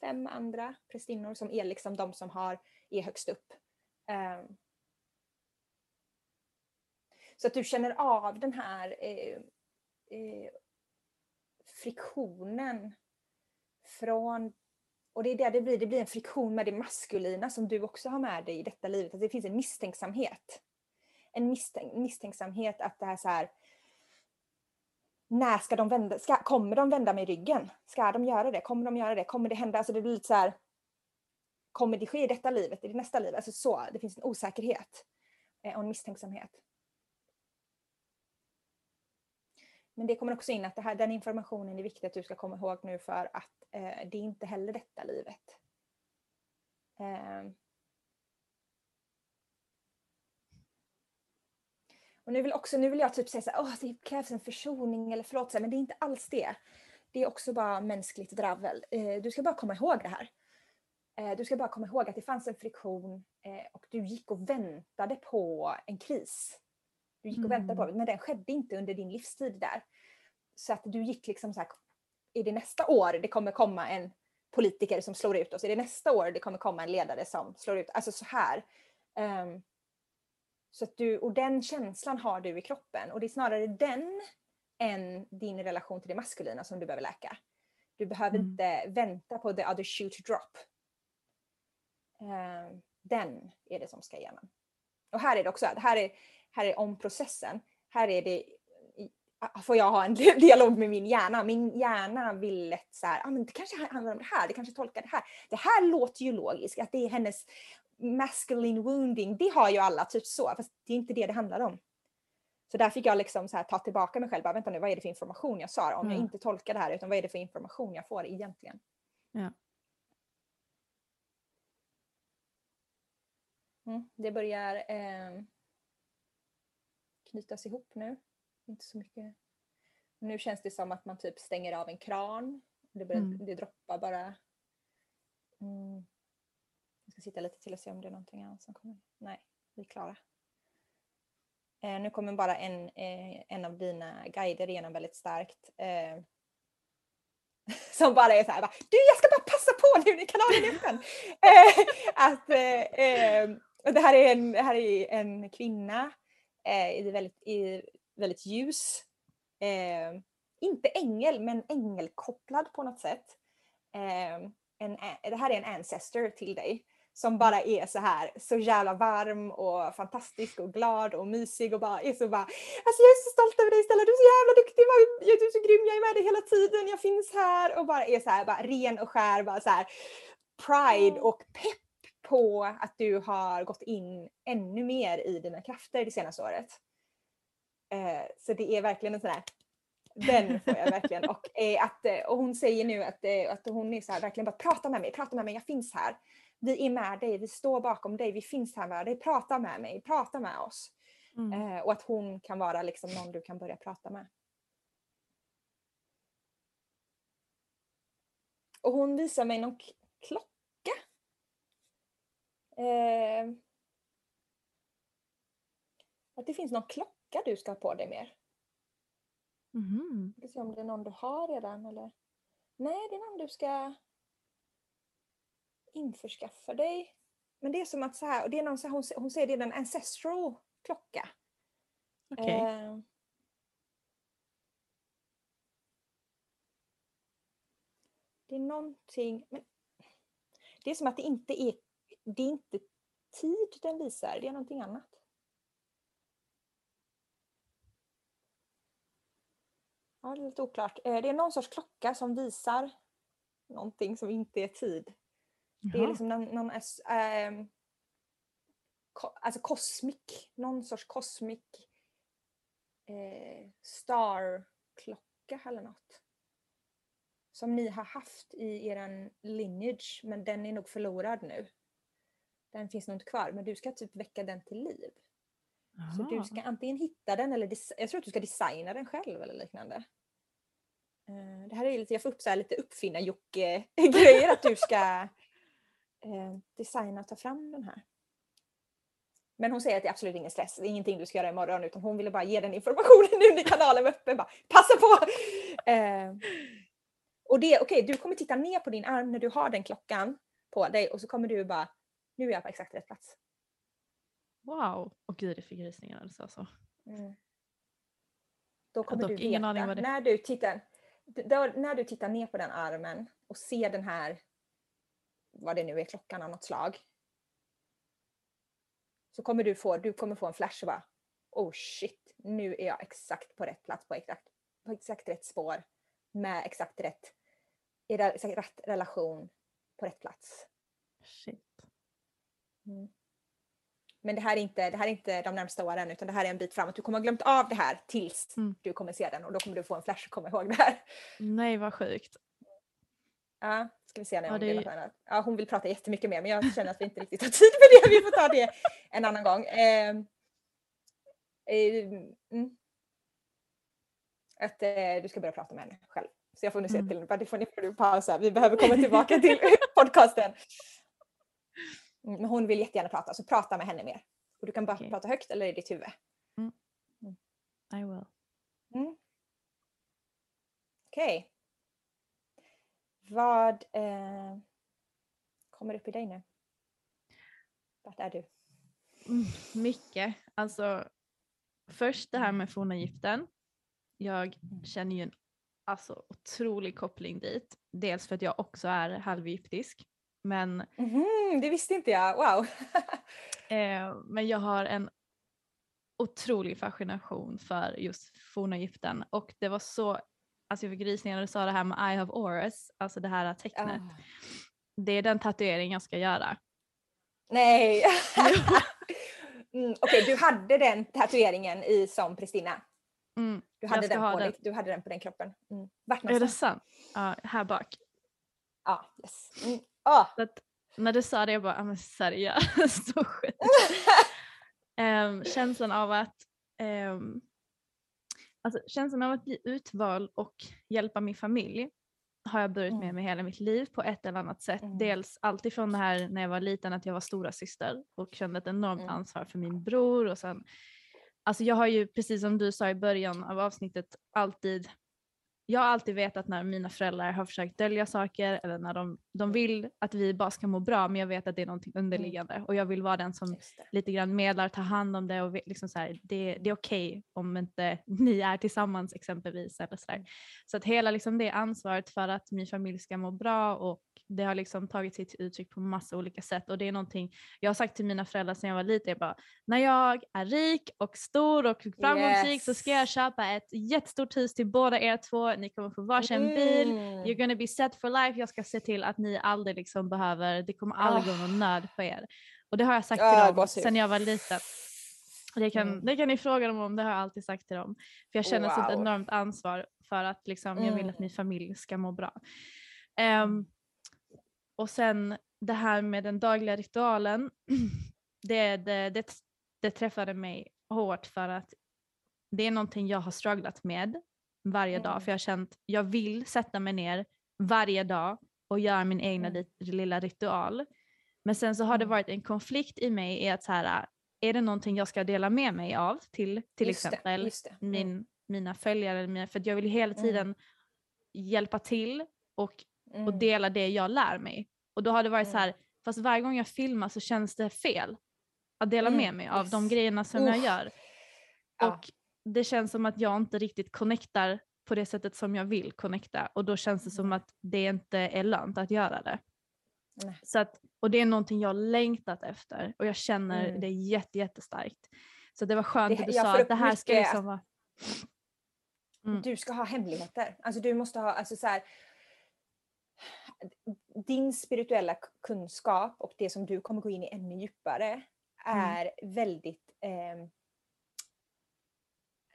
S4: fem andra prästinnor som är liksom de som har, är högst upp. Um, så att du känner av den här eh, eh, friktionen från och det är där det blir, det blir en friktion med det maskulina som du också har med dig i detta livet. Att det finns en misstänksamhet. En misstänk, misstänksamhet att det här så här, när ska de vända, ska, kommer de vända mig ryggen? Ska de göra det? Kommer de göra det? Kommer det hända? Alltså det blir lite så här, kommer det ske i detta livet, i det nästa liv? Alltså så, det finns en osäkerhet eh, och en misstänksamhet. Men det kommer också in att det här, den informationen är viktig att du ska komma ihåg nu för att eh, det är inte heller detta livet. Eh. Och nu vill, också, nu vill jag typ säga så här, oh, det krävs en försoning eller förlåt, men det är inte alls det. Det är också bara mänskligt dravel. Eh, du ska bara komma ihåg det här. Eh, du ska bara komma ihåg att det fanns en friktion eh, och du gick och väntade på en kris. Du gick och väntade på det, men den skedde inte under din livstid där. Så att du gick liksom så här, är det nästa år det kommer komma en politiker som slår ut oss? Är det nästa år det kommer komma en ledare som slår ut Alltså så här. Um, så att du, och den känslan har du i kroppen och det är snarare den än din relation till det maskulina som du behöver läka. Du behöver mm. inte vänta på the other shoe to drop. Um, den är det som ska igenom. Och här är det också, här är, här är om processen. Här är det får jag ha en *laughs* dialog med min hjärna. Min hjärna vill lätt så här, ah, men det kanske handlar om det här, det kanske tolkar det här. Det här låter ju logiskt, att det är hennes masculine wounding, det har ju alla typ så, fast det är inte det det handlar om. Så där fick jag liksom så här, ta tillbaka mig själv, bara, vänta nu, vad är det för information jag sa? Om mm. jag inte tolkar det här, utan vad är det för information jag får egentligen?
S3: Ja.
S4: Mm, det börjar eh, knytas ihop nu. Inte så mycket. Nu känns det som att man typ stänger av en kran. Det, börjar, mm. det droppar bara. Mm. Jag ska sitta lite till och se om det är någonting annat som kommer. Nej, vi är klara. Eh, nu kommer bara en, eh, en av dina guider igenom väldigt starkt. Eh, *laughs* som bara är så här, du jag ska bara passa på nu när kanalen är öppen. *laughs* Eh, att, eh, eh, det här är en, här är en kvinna i, väldigt, i väldigt ljus. Eh, inte ängel, men ängelkopplad på något sätt. Eh, en, det här är en ancestor till dig som bara är så här så jävla varm och fantastisk och glad och mysig och bara är så bara Alltså jag är så stolt över dig Stella, du är så jävla duktig, du är så grym, jag är med dig hela tiden, jag finns här och bara är så här bara ren och skär, bara så här pride och pepp på att du har gått in ännu mer i dina krafter det senaste året. Eh, så det är verkligen en sån här den får jag verkligen. Och, eh, att, eh, och hon säger nu att, eh, att hon är så här, verkligen bara prata med mig, prata med mig, jag finns här. Vi är med dig, vi står bakom dig, vi finns här med dig, prata med mig, prata med oss. Mm. Eh, och att hon kan vara liksom någon du kan börja prata med. Och hon visar mig någon klocka. Eh, att det finns någon klocka jacka du ska ha på dig mer.
S3: Mm.
S4: Vi se om det är någon du har redan eller? Nej, det är någon du ska införskaffa dig. men det är som att så här, och det är någon så här, hon, hon säger det är en ancestral klocka.
S3: Okej.
S4: Eh, det är någonting, men det är som att det inte är, det är inte tid den visar, det är någonting annat. Ja, det är lite oklart. Eh, Det är någon sorts klocka som visar någonting som inte är tid. Det är
S3: Jaha.
S4: liksom någon, någon ko- alltså cosmic, någon sorts cosmic eh, star-klocka eller något. Som ni har haft i eran lineage men den är nog förlorad nu. Den finns nog inte kvar men du ska typ väcka den till liv. Så du ska antingen hitta den eller jag tror att du ska designa den själv eller liknande. Eh, Det här är lite, jag får upp så här lite uppfinnar-Jocke-grejer *laughs* att du ska eh, designa och ta fram den här. Men hon säger att det är absolut ingen stress, det är ingenting du ska göra imorgon utan hon ville bara ge den informationen nu när kanalen var öppen. Bara, passa på! Eh, och det, okej, du kommer titta ner på din arm när du har den klockan på dig och så kommer du bara, nu är jag på exakt rätt plats.
S3: Wow. Och gud, det fick rysningar när du sa så.
S4: Mm. Då kommer
S3: dock
S4: du
S3: ingen
S4: veta,
S3: aning vad det-
S4: när, du tittar, då, när du tittar ner på den armen och ser den här, vad det nu är, klockan av något slag. Så kommer du få, du kommer få en flash och bara, oh shit, nu är jag exakt på rätt plats, på exakt, på exakt rätt spår, med exakt rätt, i exakt rätt relation, på rätt plats.
S3: Shit.
S4: Mm. Men det här, är inte, det här är inte de närmsta åren utan det här är en bit framåt. Du kommer ha glömt av det här tills
S3: Mm.
S4: du kommer se den och då kommer du få en flash och komma ihåg det här.
S3: Nej, vad sjukt.
S4: Ja, ska vi se när
S3: Ja, det är-
S4: något annat. Ja, hon vill prata jättemycket mer men jag känner att vi inte riktigt har tid med det. Vi får ta det en annan gång. Eh, eh, mm. Att eh, du ska börja prata med henne själv. Så jag får nu säga
S3: Mm.
S4: till henne, det får ni pausa. Vi behöver komma tillbaka till *laughs* podcasten. Mm, Men hon vill jättegärna prata, så prata med henne mer. Och du kan bara
S3: Okej.
S4: prata högt eller i ditt huvud.
S3: I will.
S4: Mm. Okej. Vad eh, kommer upp i dig nu? Vart är du?
S3: Mm, mycket. Alltså, först det här med forna Egypten. Jag känner ju en alltså, otrolig koppling dit. Dels för att jag också är halvegyptisk. Men,
S4: Mhm, det visste inte jag. Wow. *laughs*
S3: eh, men jag har en otrolig fascination för just forna Egypten. Och det var så, alltså jag fick rysningar när du sa det här med Eye of Horus, alltså det här tecknet.
S4: Ah.
S3: Det är den tatuering jag ska göra.
S4: Nej. *laughs* mm, Okej, du hade den tatueringen i som Pristina.
S3: Mm,
S4: Du hade, den
S3: ha
S4: på
S3: den.
S4: Du hade den på den kroppen. Mm. Vart
S3: är det sant? Ja, här bak.
S4: Ja, yes. Mm. Ah.
S3: Så att när du sa det jag bara, ja men seriöst, *laughs* så. *laughs* Ehm, känslan av att ehm, alltså, känslan av att bli utvald och hjälpa min familj har jag burit med
S4: Mm.
S3: mig hela mitt liv på ett eller annat sätt.
S4: Mm.
S3: Dels alltifrån det här när jag var liten att jag var stora syster och kände ett enormt
S4: Mm.
S3: ansvar för min bror och sen Alltså jag har ju precis som du sa i början av avsnittet alltid jag har alltid vetat när mina föräldrar har försökt dölja saker eller när de, de vill att vi bara ska må bra men jag vet att det är någonting underliggande och jag vill vara den som lite grann medlar, tar hand om det och liksom så här, det, det är okej om inte *laughs* ni är tillsammans exempelvis. Eller så, här. så att hela liksom det ansvaret för att min familj ska må bra och det har liksom tagit sig till uttryck på massa olika sätt och det är någonting jag har sagt till mina föräldrar sedan jag var liten, jag bara, när jag är rik och stor och framgångsrik så ska jag
S4: Yes.
S3: köpa ett jättestort hus till båda er två, ni kommer få varsin bil,
S4: Mm.
S3: You're gonna be set for life. Jag ska se till att ni aldrig liksom behöver, det kommer aldrig gå någon nöd på er. Och det har jag sagt
S4: Ah,
S3: till dem
S4: gåshud.
S3: sedan jag var liten. Det, kan,
S4: Mm.
S3: det kan ni fråga dem om, det har jag alltid sagt till dem. För jag känner
S4: Wow.
S3: enormt ansvar för att liksom, jag vill att
S4: Mm.
S3: min familj ska må bra. Ehm, och sen det här med den dagliga ritualen, *clears throat* det, det, det, det träffade mig hårt för att det är någonting jag har strugglat med varje dag.
S4: Mm.
S3: För jag har känt, jag vill sätta mig ner varje dag och göra min egna
S4: Mm.
S3: lilla ritual. Men sen så har det
S4: Mm.
S3: varit en konflikt i mig i att så här, är det någonting jag ska dela med mig av till till
S4: Just det,
S3: exempel
S4: just det. Mm.
S3: min, mina följare, för jag vill hela tiden hjälpa till och, och
S4: Mm.
S3: dela det jag lär mig. Och då har det varit så här, Fast varje gång jag filmar så känns det fel att dela
S4: Mm,
S3: med mig av de grejerna som jag gör.
S4: Ja.
S3: Och det känns som att jag inte riktigt connectar på det sättet som jag vill connecta och då känns det som att det inte är lönt att göra det.
S4: Nej.
S3: Så att, och det är någonting jag längtat efter och jag känner
S4: Mm.
S3: det jätte, jättestarkt. Så det var skönt
S4: Det-
S3: att du sa att det här ska liksom vara... Mm.
S4: Du ska ha hemligheter. Alltså du måste ha, alltså så här, din spirituella kunskap och det som du kommer gå in i ännu djupare är väldigt ehm,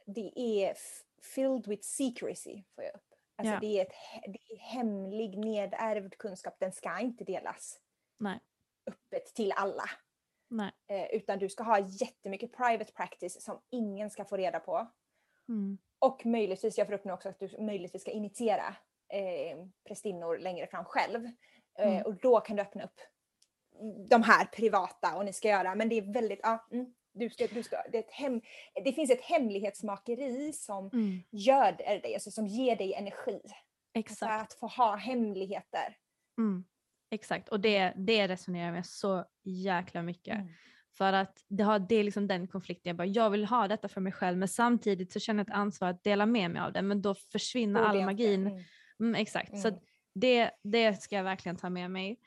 S4: det är filled with secrecy får jag upp. Alltså
S3: Ja.
S4: det, är ett, det är hemlig nedärvd kunskap, den ska inte delas
S3: Nej,
S4: öppet till alla.
S3: nej.
S4: Eh, utan du ska ha jättemycket private practice som ingen ska få reda på.
S3: Mm.
S4: Och möjligtvis, jag får upp nu också att du möjligtvis ska initiera eh, prästinnor längre fram själv. Eh,
S3: Mm.
S4: och då kan du öppna upp de här privata och ni ska göra, men det är väldigt, ja, mm, du ska, du ska, det, hem, det finns ett hemlighetsmakeri som
S3: Mm.
S4: gör dig, alltså som ger dig energi. Alltså
S3: Exakt.
S4: att få ha hemligheter.
S3: Mm. Exakt, och det, det resonerar jag med så jäkla mycket.
S4: Mm.
S3: För att det, har, det är liksom den konflikten, jag bara jag vill ha detta för mig själv men samtidigt så känner jag ett ansvar att dela med mig av det men då försvinner all magin.
S4: mm.
S3: Mm, exakt, så
S4: Mm.
S3: att det, det ska jag verkligen ta med mig.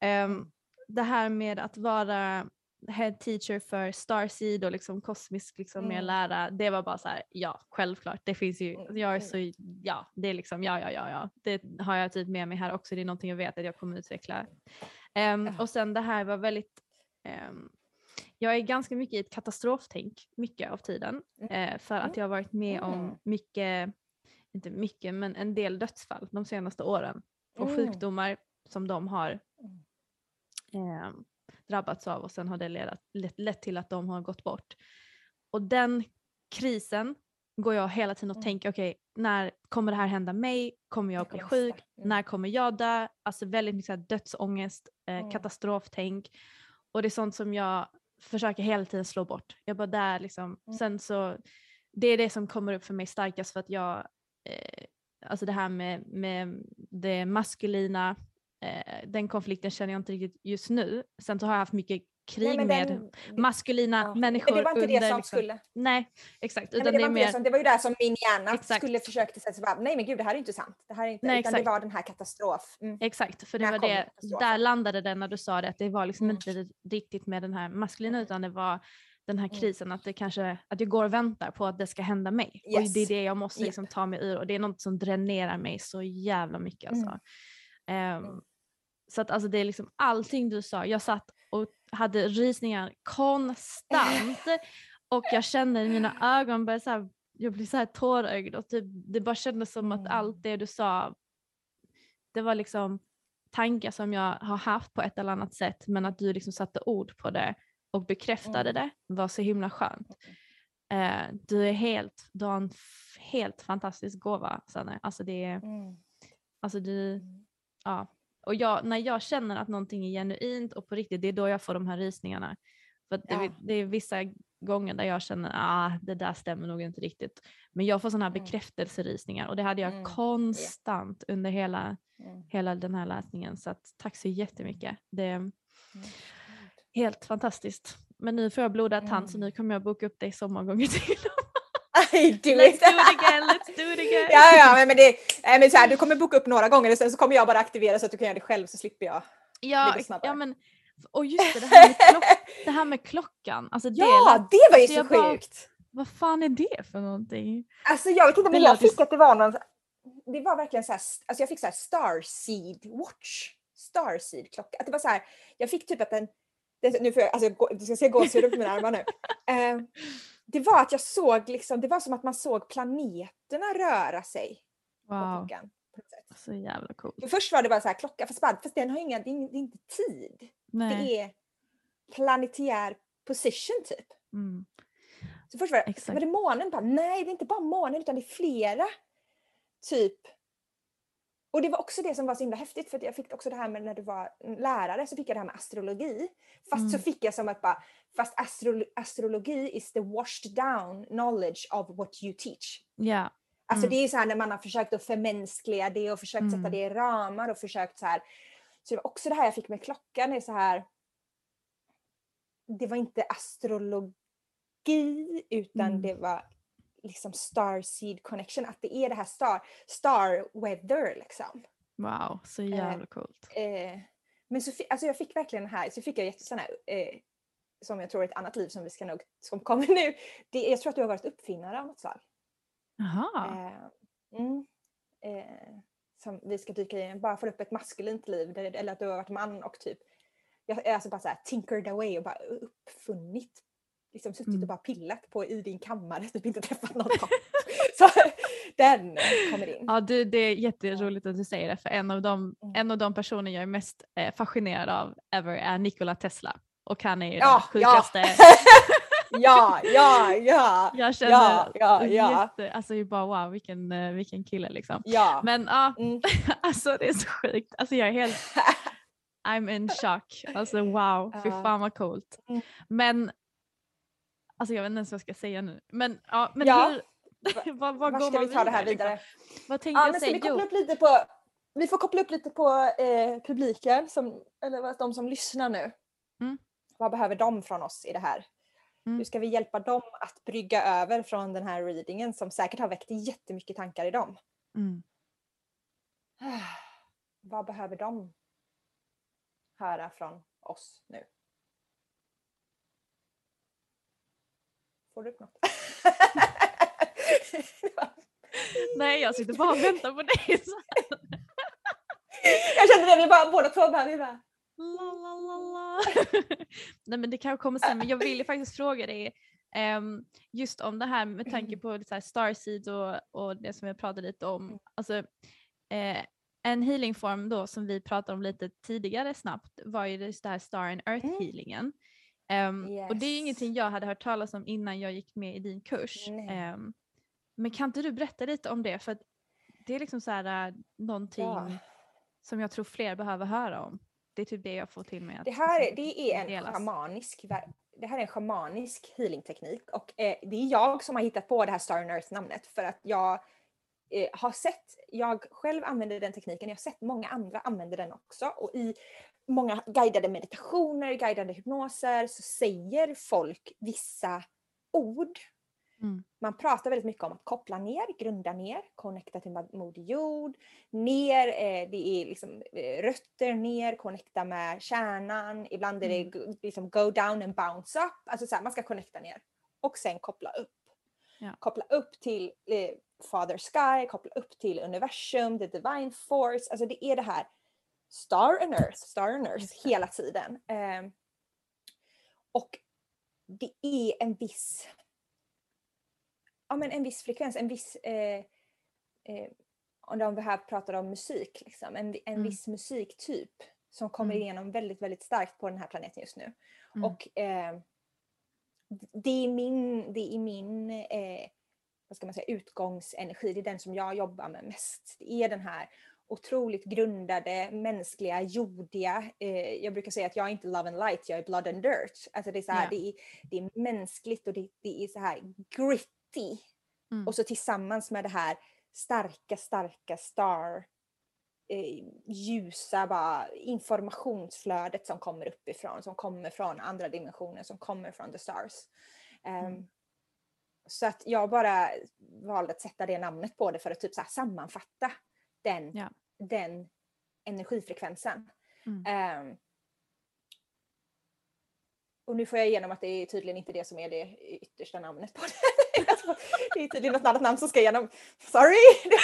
S4: Mm.
S3: Det här med att vara head teacher för Starseed och liksom kosmisk liksom
S4: Mm.
S3: lära, det var bara så här, ja självklart, det finns ju,
S4: Mm,
S3: jag är
S4: mm.
S3: så, ja det är liksom, ja ja ja ja, det har jag typ med mig här också, det är någonting jag vet att jag kommer utveckla.
S4: Ja.
S3: och sen det här var väldigt, ehm, jag är ganska mycket i ett katastroftänk mycket av tiden eh, för att jag har varit med om
S4: Mm.
S3: mycket, inte mycket men en del dödsfall de senaste åren och
S4: Mm.
S3: sjukdomar som de har eh, drabbats av och sen har det ledat, lett, lett till att de har gått bort. Och den krisen går jag hela tiden och
S4: Mm.
S3: tänker, okej, när kommer det här hända mig? Kommer jag bli sjuk?
S4: Mm.
S3: När kommer jag dö? Alltså väldigt mycket så här dödsångest, eh,
S4: Mm.
S3: katastroftänk. Och det är sånt som jag försöker hela tiden slå bort. Jag bara där liksom,
S4: Mm.
S3: sen så, det är det som kommer upp för mig starkast för att jag, alltså det här med, med det maskulina, eh, den konflikten känner jag inte riktigt just nu. Sen så har jag haft mycket krig
S4: Nej,
S3: med
S4: den-
S3: maskulina
S4: ja,
S3: människor
S4: Men det var inte
S3: under
S4: det som
S3: liksom,
S4: skulle...
S3: Nej, exakt.
S4: Nej,
S3: Utan
S4: det,
S3: det
S4: var det,
S3: mer,
S4: som, det var ju där som min hjärna
S3: Exakt.
S4: skulle försökte säga bara, nej men gud det här är inte sant. Det här är inte,
S3: Nej,
S4: utan
S3: exakt.
S4: det var den här katastrof. Mm.
S3: Exakt, för det var det, där landade det när du sa det, att det var liksom
S4: Mm.
S3: inte riktigt med den här maskulina utan det var den här
S4: Mm.
S3: krisen att det kanske, att jag går och väntar på att det ska hända mig. Och det är
S4: Yes.
S3: det jag måste liksom ta mig ur och det är något som dränerar mig så jävla mycket alltså.
S4: Mm.
S3: Så att alltså det är liksom allting du sa, jag satt och hade rysningar konstant *laughs* och jag kände i mina ögon började så här, jag blev så här tårögd och typ, det bara kändes som att
S4: Mm.
S3: allt det du sa det var liksom tankar som jag har haft på ett eller annat sätt men att du liksom satte ord på det och bekräftade
S4: Mm.
S3: det var så himla skönt. Eh, du är helt, du har en helt fantastisk gåva Sanne. Alltså det är,
S4: Mm.
S3: alltså du,
S4: Mm.
S3: ja. Och jag, när jag känner att någonting är genuint och på riktigt, det är då jag får de här rysningarna. För att det,
S4: Ja.
S3: det är vissa gånger där jag känner ah, det där stämmer nog inte riktigt. Men jag får sådana här
S4: Mm.
S3: bekräftelserysningar och det hade jag
S4: Mm.
S3: konstant under hela,
S4: Mm.
S3: hela den här läsningen. Så att, tack så jättemycket. Det
S4: Mm.
S3: Helt fantastiskt. Men nu får jag blodad tand så nu kommer jag boka upp dig så många gånger till. *laughs* Let's do it again, let's do it again.
S4: ja, ja, men, det, men så här, du kommer boka upp några gånger och sen så kommer jag bara aktivera så att du kan göra det själv så slipper jag.
S3: Ja, ja men, och just det, det här med, klock, det här med klockan. Alltså det
S4: Ja, det var ju
S3: så
S4: så
S3: jag bara-
S4: sjukt!
S3: Vad fan är det för någonting?
S4: Alltså jag vet inte men jag fick att det var någon, det var verkligen så här, alltså jag fick så här Starseed watch, Starseed klocka. Att det var så här, jag fick typ att den, det, nu får jag, alltså du ska se gåshud på mina armar nu. *laughs* Eh, det var att jag såg liksom, det var som att man såg planeterna röra sig på
S3: Wow,
S4: klockan. på
S3: så jävla coolt.
S4: För först var det bara så här klocka, fast, fast den har inga, det är, det är inte tid.
S3: Nej.
S4: Det är planetär position typ.
S3: Mm.
S4: Så först var det,
S3: Exakt.
S4: var det månen, bara, nej det är inte bara månen utan det är flera. Typ. Och det var också det som var så himla häftigt för att jag fick också det här med när du var lärare så fick jag det här med astrologi. Fast så
S3: Mm.
S4: fick jag som att bara, fast astro, astrologi is the washed down knowledge of what you teach.
S3: Ja,
S4: Alltså
S3: Mm.
S4: det är så här när man har försökt att förmänskliga det och försökt sätta
S3: Mm.
S4: det i ramar och försökt så här Så det var också det här jag fick med klockan, är så här. Det var inte astrologi utan
S3: Mm.
S4: det var liksom star seed connection, att det är det här star, star weather liksom.
S3: Wow, så jävla coolt.
S4: Eh, men så alltså jag fick verkligen här, så fick jag jätte sån här, eh, som jag tror är ett annat liv som vi ska nog, som kommer nu. Det, jag tror att du har varit uppfinnare av något slag.
S3: Jaha.
S4: Eh, mm, eh, som vi ska dyka i, bara få upp ett maskulint liv, där, eller att du har varit man och typ, jag är alltså bara så här tinkered away och bara uppfunnit, liksom suttit
S3: Mm.
S4: och bara pillat på i din kammare, typ inte träffat någon. *laughs* Så den kommer in.
S3: Ja, du, det är jätteroligt att du säger det för en av de,
S4: Mm.
S3: en av de personer jag är mest eh, fascinerad av ever är Nikola Tesla. Och han är ju
S4: Ja,
S3: den
S4: ja.
S3: sjukaste. *laughs*
S4: ja, ja, ja, *laughs*
S3: Jag känner
S4: ja, ja, ja.
S3: jätte, alltså ju bara wow vilken, eh, vilken kille liksom.
S4: ja.
S3: Men ja,
S4: Mm.
S3: alltså det är så sjukt. Alltså jag är helt, I'm in shock. Alltså wow, fy
S4: Ja.
S3: fan vad coolt.
S4: Mm.
S3: Men, alltså jag vet inte ens vad jag ska säga nu. Men ja, men
S4: Ja.
S3: hur, *laughs* vad, vad
S4: Var ska vi ta det här
S3: liksom?
S4: vidare?
S3: Vad tänkte
S4: Ja,
S3: jag
S4: men
S3: säga?
S4: vi koppla upp lite på, vi får koppla upp lite på eh, publiken, som, eller de som lyssnar nu.
S3: Mm.
S4: Vad behöver de från oss i det här?
S3: Mm.
S4: Hur ska vi hjälpa dem att brygga över från den här readingen som säkert har väckt jättemycket tankar i dem?
S3: mm. *sighs*
S4: Vad behöver de höra från oss nu? Får du upp något? *laughs*
S3: Nej jag sitter bara och väntar på dig. *laughs*
S4: Jag kände det, vi bara båda två bara, vi bara
S3: La, la, la, la. *laughs* Nej men det kanske kommer sen men jag vill ju faktiskt fråga dig ehm, just om det här med tanke på så här starseeds och, och det som jag pratade lite om. Alltså, eh, en healingform då som vi pratade om lite tidigare snabbt var ju just det här star and earth
S4: Mm.
S3: Healingen. Ehm, Och det är
S4: Yes.
S3: ingenting jag hade hört talas om innan jag gick med i din kurs. Ehm, men kan inte du berätta lite om det? För det är liksom så här äh, någonting
S4: Ja.
S3: som jag tror fler behöver höra om. Det är typ det jag får till mig. att
S4: Det här är,
S3: liksom
S4: det är en shamanisk, det här är en shamanisk healingteknik och eh, det är jag som har hittat på det här Star and Earth namnet för att jag eh, har sett, jag själv använder den tekniken, jag har sett många andra använder den också och i många guidade meditationer, guidade hypnoser så säger folk vissa ord.
S3: Mm.
S4: Man pratar väldigt mycket om att koppla ner, grunda ner, connecta till Moder Jord, ner, eh, det är liksom eh, rötter ner, connecta med kärnan, ibland är det
S3: Mm.
S4: liksom go down and bounce up, alltså så här, man ska connecta ner och sen koppla upp.
S3: Ja.
S4: Koppla upp till eh, Father Sky, koppla upp till universum, the divine force, alltså det är det här Star and Earth, Star and Earth hela tiden. Ehm, och det är en viss ja, men en viss frekvens, en viss eh, eh, om de här pratar om musik, liksom, en, vi- en
S3: Mm.
S4: viss musiktyp som kommer
S3: Mm.
S4: igenom väldigt, väldigt starkt på den här planeten just nu.
S3: Mm.
S4: Och eh, det är min, det är min eh, vad ska man säga, utgångsenergi, det är den som jag jobbar med mest. Det är den här otroligt grundade, mänskliga, jordiga. Eh, jag brukar säga att jag är inte love and light, jag är blood and dirt. Alltså det är så här,
S3: Ja.
S4: det, är, det är mänskligt och det, det är så här gritty.
S3: Mm.
S4: Och så tillsammans med det här starka, starka star eh, ljusa bara informationsflödet som kommer uppifrån, som kommer från andra dimensioner, som kommer från the stars. Ehm,
S3: Mm.
S4: Så att jag bara valde att sätta det namnet på det för att typ så sammanfatta den,
S3: Ja.
S4: Den energifrekvensen.
S3: Mm.
S4: Ehm, och nu får jag igenom att det är tydligen inte det som är det yttersta namnet på det. *laughs* Det är tydligen något annat namn som ska igenom. Sorry! *laughs*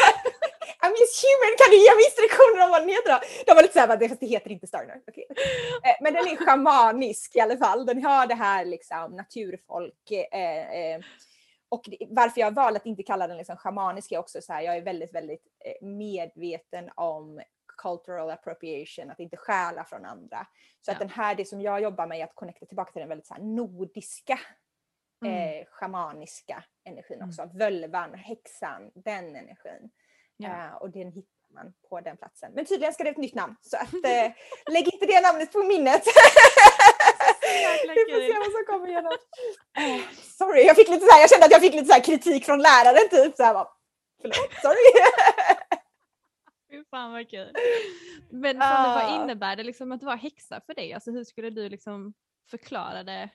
S4: I'm just human, kan du ge mig instruktioner om vad den heter då? De var lite såhär, "Det- fast det heter inte Starner. Okay. Eh, Men den är shamanisk i alla fall. Den har det här liksom naturfolk. Eh, eh, och det, varför jag valde att inte kalla den liksom shamanisk är också så här, jag är väldigt, väldigt eh, medveten om cultural appropriation, att inte stjäla från andra. Så att
S3: Ja.
S4: den här, det som jag jobbar med är att connecta tillbaka till den väldigt så här nordiska,
S3: Mm.
S4: eh, shamaniska energin
S3: Mm.
S4: också. Völvan, häxan, den energin.
S3: Ja.
S4: Eh, och den hittar man på den platsen. Men tydligen ska det ett nytt namn, så att, *laughs* eh, lägg inte det namnet på minnet. Vi får se vad som kommer igenom. *laughs* Eh, sorry, jag, fick lite så här, jag kände att jag fick lite så kritik från läraren typ. Så här, bara, Förlåt, sorry. *laughs*
S3: Fy Fan vad kul. *laughs* Men Sanne,
S4: Ah.
S3: vad innebär det liksom att vara häxa för dig? Alltså hur skulle du liksom förklara det?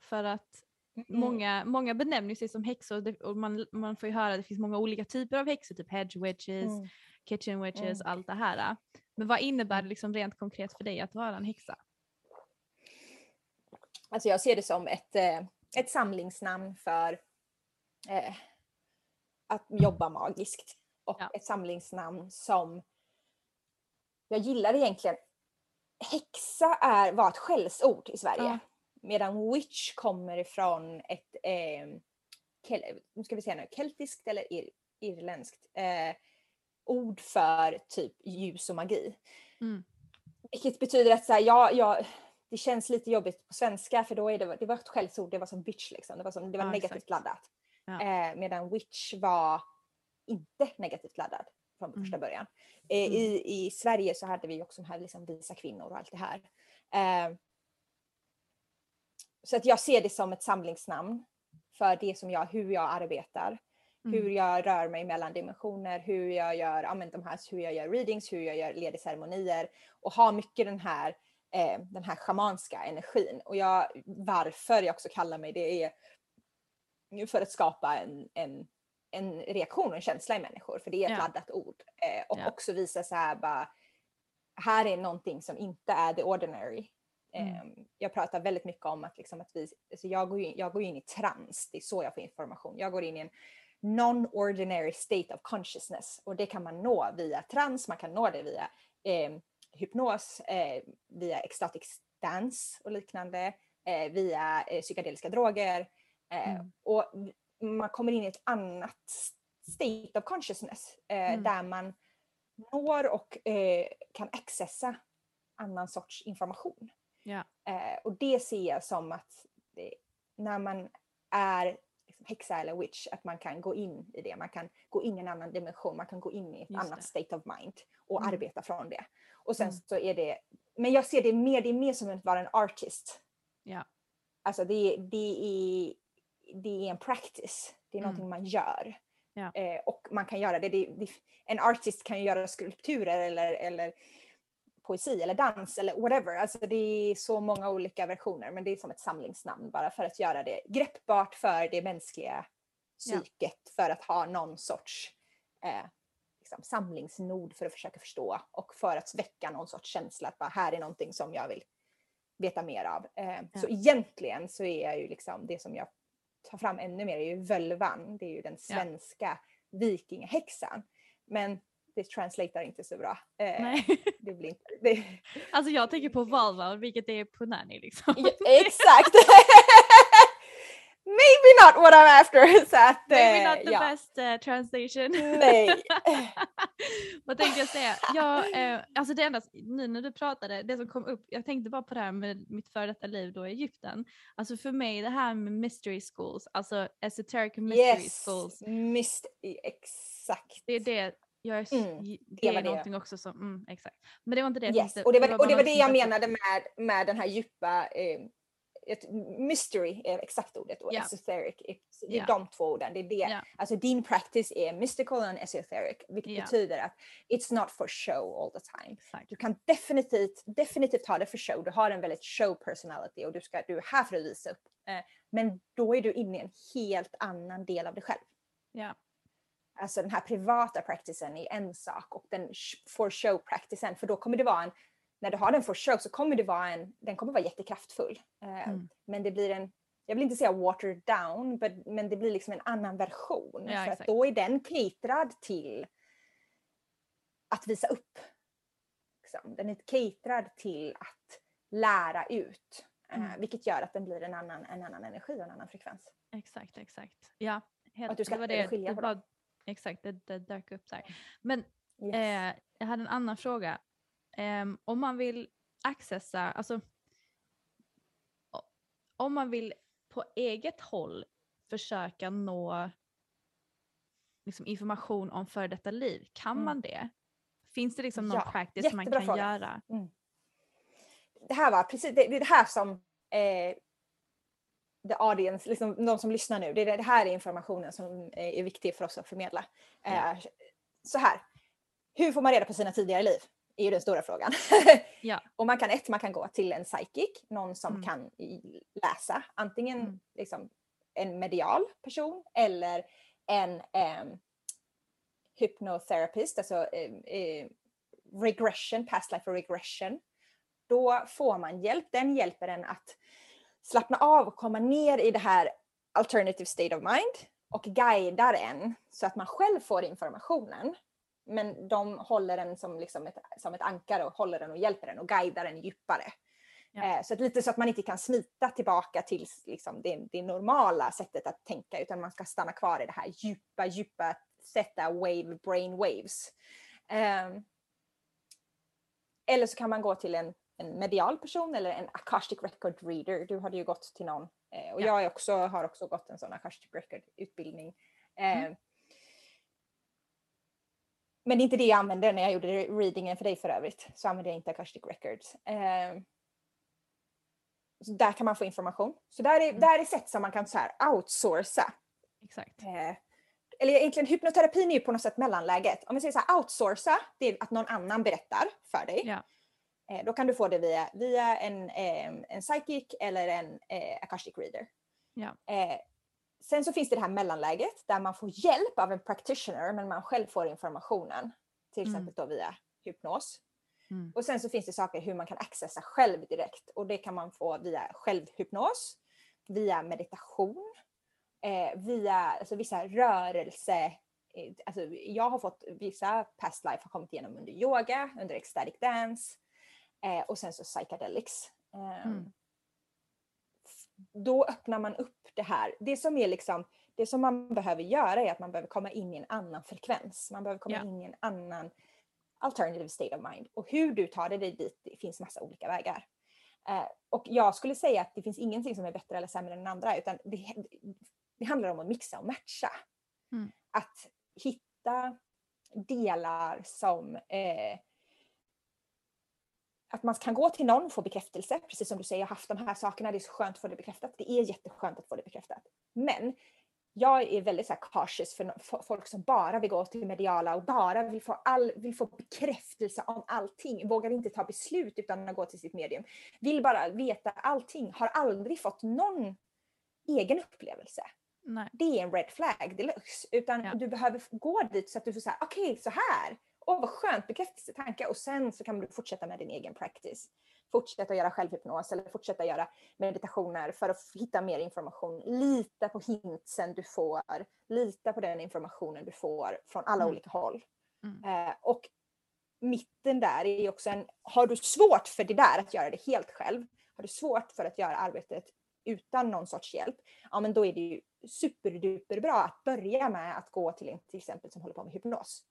S3: För att
S4: Mm.
S3: många, många benämner sig som häxor och man, man får ju höra att det finns många olika typer av häxor, typ hedge witches,
S4: Mm.
S3: kitchen witches,
S4: Mm.
S3: allt det här. Men vad innebär det liksom rent konkret för dig att vara en häxa?
S4: Alltså jag ser det som ett, eh, ett samlingsnamn för eh, att jobba magiskt. Och
S3: Ja.
S4: ett samlingsnamn som jag gillar egentligen. Häxa är, var ett skällsord i Sverige.
S3: Ja.
S4: Medan witch kommer ifrån ett, eh, kel, ska vi säga nu, keltiskt eller ir, irländskt eh, ord för typ ljus och magi.
S3: Mm.
S4: Vilket betyder att så här, ja, ja, det känns lite jobbigt på svenska för då är det, det var ett skällsord, det var som bitch liksom. Det var, som, det var
S3: Ja,
S4: negativt
S3: exakt.
S4: laddat.
S3: Ja.
S4: Eh, medan witch var inte negativt laddad från första
S3: Mm.
S4: början. Eh, i, I Sverige så hade vi också de här liksom visa kvinnor och allt det här. Eh, så att jag ser det som ett samlingsnamn för det som jag, hur jag arbetar.
S3: Mm.
S4: Hur jag rör mig mellan dimensioner, hur jag gör, ja, men de här, hur jag gör readings, hur jag gör ledig och har mycket den här, eh, den här schamanska energin. Och jag, varför jag också kallar mig det är för att skapa en, en, en reaktion och en känsla i människor, för det är ett
S3: Ja.
S4: laddat ord. Eh, och
S3: Ja.
S4: också visa så här bara, här är någonting som inte är the ordinary.
S3: Mm.
S4: Eh, jag pratar väldigt mycket om att, liksom att vi, alltså jag, går in, jag går in i trans, det är så jag får information. Jag går in i en non-ordinary state of consciousness och det kan man nå via trans, man kan nå det via eh, hypnos, eh, via ecstatic dance och liknande, eh, via eh, psykedeliska droger. Eh,
S3: Mm.
S4: Och man kommer in i ett annat state of consciousness eh,
S3: Mm.
S4: där man når och eh, kan accessa annan sorts information. Eh, och det ser jag som att när man är häxa eller witch, att man kan gå in i det. Man kan gå in i en annan dimension, man kan gå in i ett
S3: Just
S4: annat
S3: det.
S4: state of mind och
S3: Mm.
S4: arbeta från det. Och sen
S3: Mm.
S4: så är det, men jag ser det mer, det är mer som att vara en artist.
S3: Ja.
S4: Alltså det, det, är, det är en practice, det är
S3: Mm.
S4: någonting man gör.
S3: Ja.
S4: Eh, och man kan göra det, det, det, en artist kan ju göra skulpturer eller, eller poesi eller dans eller whatever. Alltså det är så många olika versioner men det är som ett samlingsnamn bara för att göra det greppbart för det mänskliga
S3: Ja.
S4: psyket för att ha någon sorts eh, liksom, samlingsnod för att försöka förstå och för att väcka någon sorts känsla att bara, här är någonting som jag vill veta mer av. Eh,
S3: Ja.
S4: Så egentligen så är jag ju liksom det som jag tar fram ännu mer är ju völvan. Det är ju den svenska vikingahäxan. Men det translatar inte så bra. Eh,
S3: Nej. *laughs*
S4: det blir inte, det,
S3: Alltså jag tänker på Valval, vilket är punani liksom.
S4: Ja, exakt! *laughs* Maybe not what I'm after. Så att,
S3: Maybe
S4: eh,
S3: not the
S4: ja.
S3: best eh, translation.
S4: Nej. *laughs*
S3: Vad tänkte jag säga? Ja, eh, alltså det enda, nu när du pratade, det som kom upp, jag tänkte bara på det här med mitt före detta liv då i Egypten. Alltså för mig det här med mystery schools, alltså esoteric mystery
S4: Yes,
S3: schools,
S4: mist, exakt.
S3: det är det jag är,
S4: Mm,
S3: det,
S4: det
S3: är
S4: var det.
S3: någonting också som, mm, exakt. Men det var inte det jag
S4: Yes.
S3: tänkte.
S4: Och det var, och
S3: bara
S4: det, var det jag menade med, med den här djupa eh, ett mystery är exakt ordet och
S3: Ja.
S4: esoteric. är- Det är
S3: Ja.
S4: de två orden. Det är det.
S3: Ja.
S4: Alltså din practice är mystical and esoteric. Vilket
S3: Ja.
S4: betyder att it's not for show all the time.
S3: Exakt.
S4: Du kan definitivt, definitivt ha det för show. Du har en väldigt show personality och du, ska, du är här för att visa upp. Eh, men då är du inne i en helt annan del av dig själv.
S3: Ja.
S4: Alltså den här privata practicen är en sak och den for show practicen för då kommer det vara en, när du har den for show så kommer det vara en, den kommer vara jättekraftfull. Eh,
S3: Mm.
S4: Men det blir en, jag vill inte säga watered down, but, men det blir liksom en annan version.
S3: Ja,
S4: för då är den caterad till att visa upp. Liksom. Den är caterad till att lära ut. eh,
S3: Mm.
S4: Vilket gör att den blir en annan, en annan energi och en annan frekvens.
S3: Exakt, exakt. Ja, helt,
S4: att du ska
S3: det var det,
S4: skilja på det.
S3: Exakt, det, det dök upp där. Men
S4: Yes.
S3: Eh, jag hade en annan fråga. Ehm, om man vill accessa, alltså om man vill på eget håll försöka nå liksom, information om före detta liv, kan
S4: Mm.
S3: man det? Finns det liksom någon
S4: Ja,
S3: practice som man kan
S4: fråga.
S3: göra?
S4: det här var precis det, det här som eh, the audience, liksom de som lyssnar nu, det, det här är informationen som är viktig för oss att förmedla.
S3: Ja.
S4: Så här, hur får man reda på sina tidigare liv? är ju den stora frågan. *laughs*
S3: Ja.
S4: och man kan ett, man kan gå till en psychic, någon som
S3: Mm.
S4: kan läsa antingen
S3: Mm.
S4: liksom, en medial person eller en um, hypnotherapist, alltså eh, regression, past life regression. Då får man hjälp, den hjälper en att slappna av och komma ner i det här alternative state of mind och guidar en så att man själv får informationen. Men de håller den som, liksom ett, som ett ankare och håller den och hjälper den och guidar den djupare.
S3: Ja.
S4: Eh, så att lite så att man inte kan smita tillbaka till liksom, det, det normala sättet att tänka utan man ska stanna kvar i det här djupa, djupa sätta wave brain waves. Ehm, eller så kan man gå till en, en medial person eller en akashic record reader. Du hade ju gått till någon eh, och
S3: Ja.
S4: jag också, har också gått en sån akashic record utbildning. Eh,
S3: Mm.
S4: Men det är inte det jag använde när jag gjorde readingen för dig för övrigt. Så använde jag inte akashic records. Eh, så där kan man få information. Så där är,
S3: Mm.
S4: där är sätt som man kan så här outsourca.
S3: Exakt.
S4: Eh, eller egentligen hypnoterapin är ju på något sätt mellanläget. Om vi säger så här, outsourca, det är att någon annan berättar för dig.
S3: Ja.
S4: Eh, då kan du få det via, via en, eh, en psychic eller en eh, akashic reader.
S3: Ja.
S4: Eh, sen så finns det det här mellanläget där man får hjälp av en practitioner men man själv får informationen. Till
S3: Mm.
S4: exempel då via hypnos.
S3: Mm.
S4: Och sen så finns det saker hur man kan accessa själv direkt och det kan man få via självhypnos, via meditation, eh, via alltså, vissa rörelse. eh, Alltså, jag har fått vissa past life har kommit igenom under yoga, under ecstatic dance eh, och sen så psychedelics. Eh,
S3: Mm.
S4: Då öppnar man upp det här. Det som är liksom det som man behöver göra är att man behöver komma in i en annan frekvens. Man behöver komma
S3: Ja.
S4: in i en annan alternative state of mind. Och hur du tar dig dit, det finns massa olika vägar. Eh, och jag skulle säga att det finns ingenting som är bättre eller sämre än den andra, utan det, det handlar om att mixa och matcha.
S3: Mm.
S4: Att hitta delar som eh, att man kan gå till någon och få bekräftelse, precis som du säger, jag har haft de här sakerna, det är så skönt att få det bekräftat. Det är jätteskönt att få det bekräftat. Men jag är väldigt så här cautious för folk som bara vill gå till mediala och bara vill få, all, vill få bekräftelse om allting, vågar inte ta beslut utan att gå till sitt medium. Vill bara veta allting, har aldrig fått någon egen upplevelse.
S3: Nej.
S4: Det är en red flag deluxe. Utan
S3: Ja.
S4: du behöver gå dit så att du får säga, okej så här. Åh vad skönt, bekräftelsetanke. Och sen så kan du fortsätta med din egen practice. Fortsätta göra självhypnos eller fortsätta göra meditationer för att hitta mer information. Lita på hintsen du får. Lita på den informationen du får från alla
S3: Mm.
S4: olika håll.
S3: Mm.
S4: Eh, och mitten där är också en, har du svårt för det där att göra det helt själv, har du svårt för att göra arbetet utan någon sorts hjälp, ja men då är det ju superduper bra att börja med att gå till en till exempel som håller på med hypnos.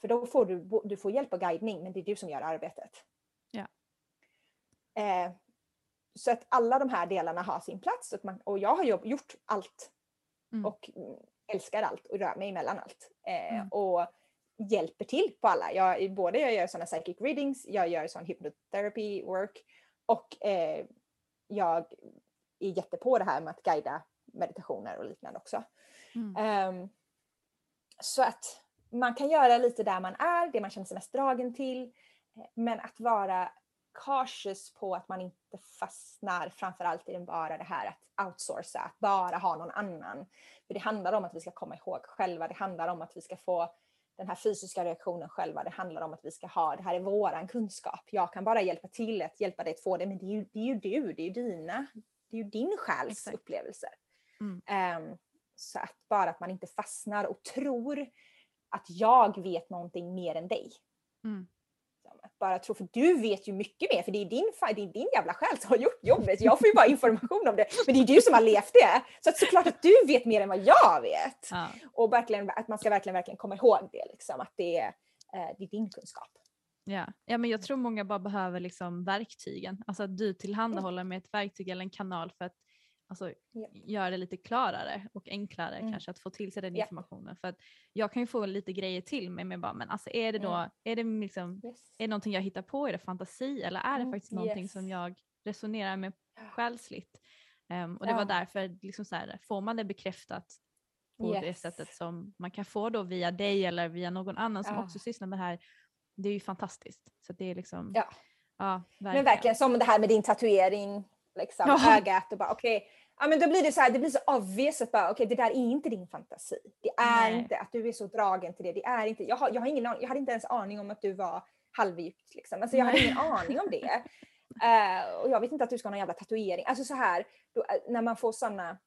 S4: För då får du, du får hjälp och guidning men det är du som gör arbetet.
S3: Ja.
S4: Eh, så att alla de här delarna har sin plats och, man, och jag har jobb, gjort allt
S3: Mm.
S4: och älskar allt och rör mig emellan allt. Eh,
S3: Mm.
S4: Och hjälper till på alla. Jag, både jag gör sådana psychic readings, jag gör sån hypnotherapy work och eh, jag är jättepå det här med att guida meditationer och liknande också.
S3: Mm.
S4: Ehm, så att man kan göra lite där man är, det man känner sig mest dragen till. eh, Men att vara cautious på att man inte fastnar framförallt i den bara det här att outsourca, att bara ha någon annan. För det handlar om att vi ska komma ihåg själva, det handlar om att vi ska få den här fysiska reaktionen själva, det handlar om att vi ska ha, det här är våran kunskap. Jag kan bara hjälpa till att hjälpa dig att få det, men det är ju, det är ju du, det är ju dina, det är ju din själs
S3: Exakt.
S4: upplevelser.
S3: Mm.
S4: Ehm, så att bara att man inte fastnar och tror att jag vet någonting mer än dig.
S3: Mm.
S4: Bara tro, för du vet ju mycket mer, för det är din, det är din jävla själ som har gjort jobbet. Jag får ju bara information om det, men det är du som har levt det. Så att såklart att du vet mer än vad jag vet.
S3: Ja.
S4: Och verkligen, att man ska verkligen, verkligen komma ihåg det, liksom, att det är, eh, det är din kunskap.
S3: Ja. ja, men jag tror många bara behöver liksom verktygen. Alltså att du tillhandahåller med ett verktyg eller en kanal för att alltså,
S4: Ja.
S3: göra det lite klarare och enklare
S4: Mm.
S3: kanske att få till sig den
S4: Ja.
S3: informationen. För att jag kan ju få lite grejer till mig men bara, men alltså är det då,
S4: Mm.
S3: är det liksom,
S4: Yes.
S3: är det någonting jag hittar på, är det fantasi eller är det
S4: Mm,
S3: faktiskt någonting
S4: yes.
S3: som jag resonerar med själsligt? Ehm, och det
S4: Ja.
S3: var därför, liksom så här, får man det bekräftat på det
S4: Yes.
S3: sättet som man kan få då via dig eller via någon annan som
S4: Ja.
S3: också sysslar med det här det är ju fantastiskt. Så det är liksom,
S4: Ja.
S3: ja verkligen.
S4: Men verkligen som det här med din tatuering, liksom,
S3: Ja.
S4: ögat och bara okej. Ja men då blir det så här, det blir så obvious att bara okej det där är inte din fantasi. Det är
S3: Nej.
S4: inte att du är så dragen till det. Det är inte, jag, har, jag, har ingen, jag hade inte ens aning om att du var halvgift liksom. Alltså jag hade ingen aning om det. *laughs* Eh, och jag vet inte att du ska ha någon jävla tatuering. Alltså så här, då, eh, när man får såna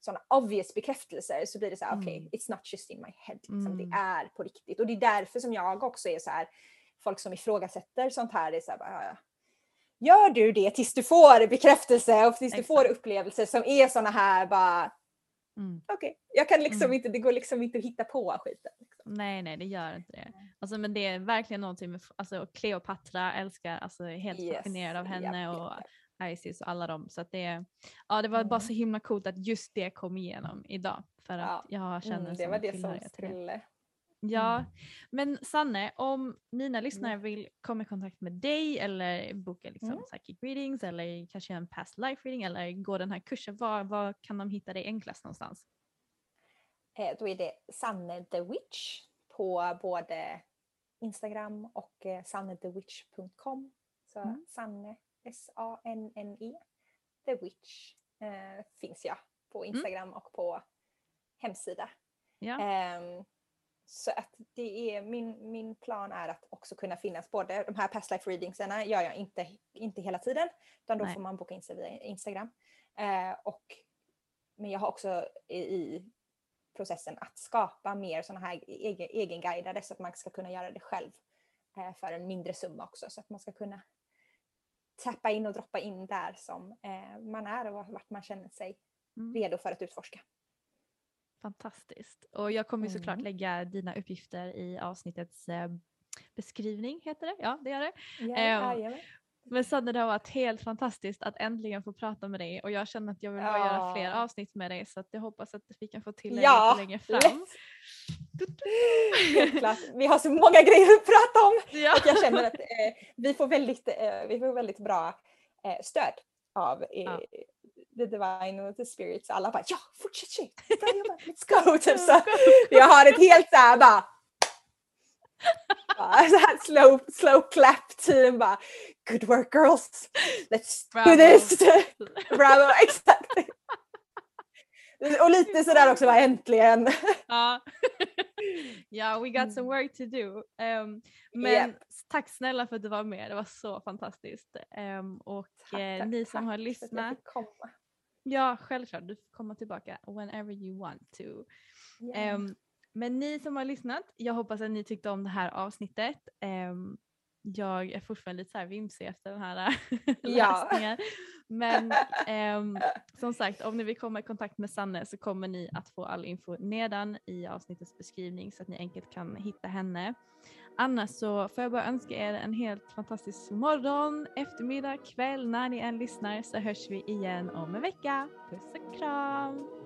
S4: såna obvious bekräftelser så blir det så här, okej,
S3: Mm.
S4: it's not just in my head. Liksom.
S3: Mm.
S4: Det är på riktigt. Och det är därför som jag också är så här, folk som ifrågasätter sånt här, är så här, bara, "Ja, ja, gör du det tills du får bekräftelse och tills du får
S3: Exakt.
S4: upplevelser som är såna här bara,
S3: Mm.
S4: okej, jag kan liksom
S3: Mm.
S4: inte, det går liksom inte att hitta på skiten. Liksom.
S3: Nej, nej, det gör inte det. Alltså, men det är verkligen någonting med, alltså Cleopatra älskar, alltså är helt
S4: Yes,
S3: fascinerad av henne
S4: japp,
S3: och
S4: japp.
S3: Isis och alla dem. Så att det, ja, det var bara
S4: Mm.
S3: så himla coolt att just det kom igenom idag. För att jag känner
S4: Mm, det var det som skulle...
S3: Ja,
S4: Mm.
S3: men Sanne, om mina lyssnare vill komma i kontakt med dig eller boka liksom
S4: Mm.
S3: psychic readings eller kanske en past life reading eller gå den här kursen, var, var kan de hitta dig enklast någonstans?
S4: Eh, då är det Sanne the Witch på både Instagram och eh, sannethewitch.com. Så
S3: Mm.
S4: Sanne, S-A-N-N-E, The Witch eh, finns jag på
S3: Mm.
S4: Instagram och på hemsida.
S3: Ja.
S4: Ehm, så att det är min, min plan är att också kunna finnas både de här past life readingsarna gör jag inte, inte hela tiden utan då
S3: Nej.
S4: får man boka in sig via Instagram. Eh, och, men jag har också i, i processen att skapa mer sådana här egen, egenguidade så att man ska kunna göra det själv eh, för en mindre summa också så att man ska kunna tappa in och droppa in där som eh, man är och vart man känner sig
S3: Mm.
S4: redo för att utforska.
S3: Fantastiskt. Och jag kommer ju såklart
S4: Mm.
S3: lägga dina uppgifter i avsnittets eh, beskrivning, heter det? Ja, det gör det.
S4: Ja,
S3: Ehm,
S4: jajamän.
S3: Men Sanne, det har varit helt fantastiskt att äntligen få prata med dig och jag känner att jag vill bara göra fler
S4: Ja.
S3: avsnitt med dig så att jag hoppas att vi kan få till det
S4: Ja,
S3: lite längre fram. *laughs*
S4: klart. Vi har så många grejer att prata om
S3: Ja.
S4: och jag känner att eh, vi, får väldigt, eh, vi får väldigt bra eh, stöd av eh,
S3: Ja.
S4: The divine och the spirits. Alla bara ja, fortsätt tjej, bra jobbat, *laughs* let's go! Typ så. Jag har ett helt såhär bara *laughs* bara så här slow, slow clap team bara good work girls, let's
S3: Bravo.
S4: do this! *laughs* Bravo, exakt! Och lite sådär också bara äntligen.
S3: Ja. ja, we got some work to do. Ehm, men
S4: Japp.
S3: tack snälla för att du var med, det var så fantastiskt. Ehm, och
S4: Tack,
S3: eh,
S4: tack,
S3: ni som har lyssnat. Ja självklart, du får komma tillbaka whenever you want to.
S4: Ja.
S3: Ehm, men ni som har lyssnat, jag hoppas att ni tyckte om det här avsnittet. Ehm, jag är fortfarande lite så här vimsig efter den här *laughs* läsningen. Men *laughs* ehm, som sagt, om ni vill komma i kontakt med Sanne så kommer ni att få all info nedan i avsnittets beskrivning så att ni enkelt kan hitta henne. Annars så får jag bara önska er en helt fantastisk morgon, eftermiddag, kväll när ni än lyssnar så hörs vi igen om en vecka. Puss och kram!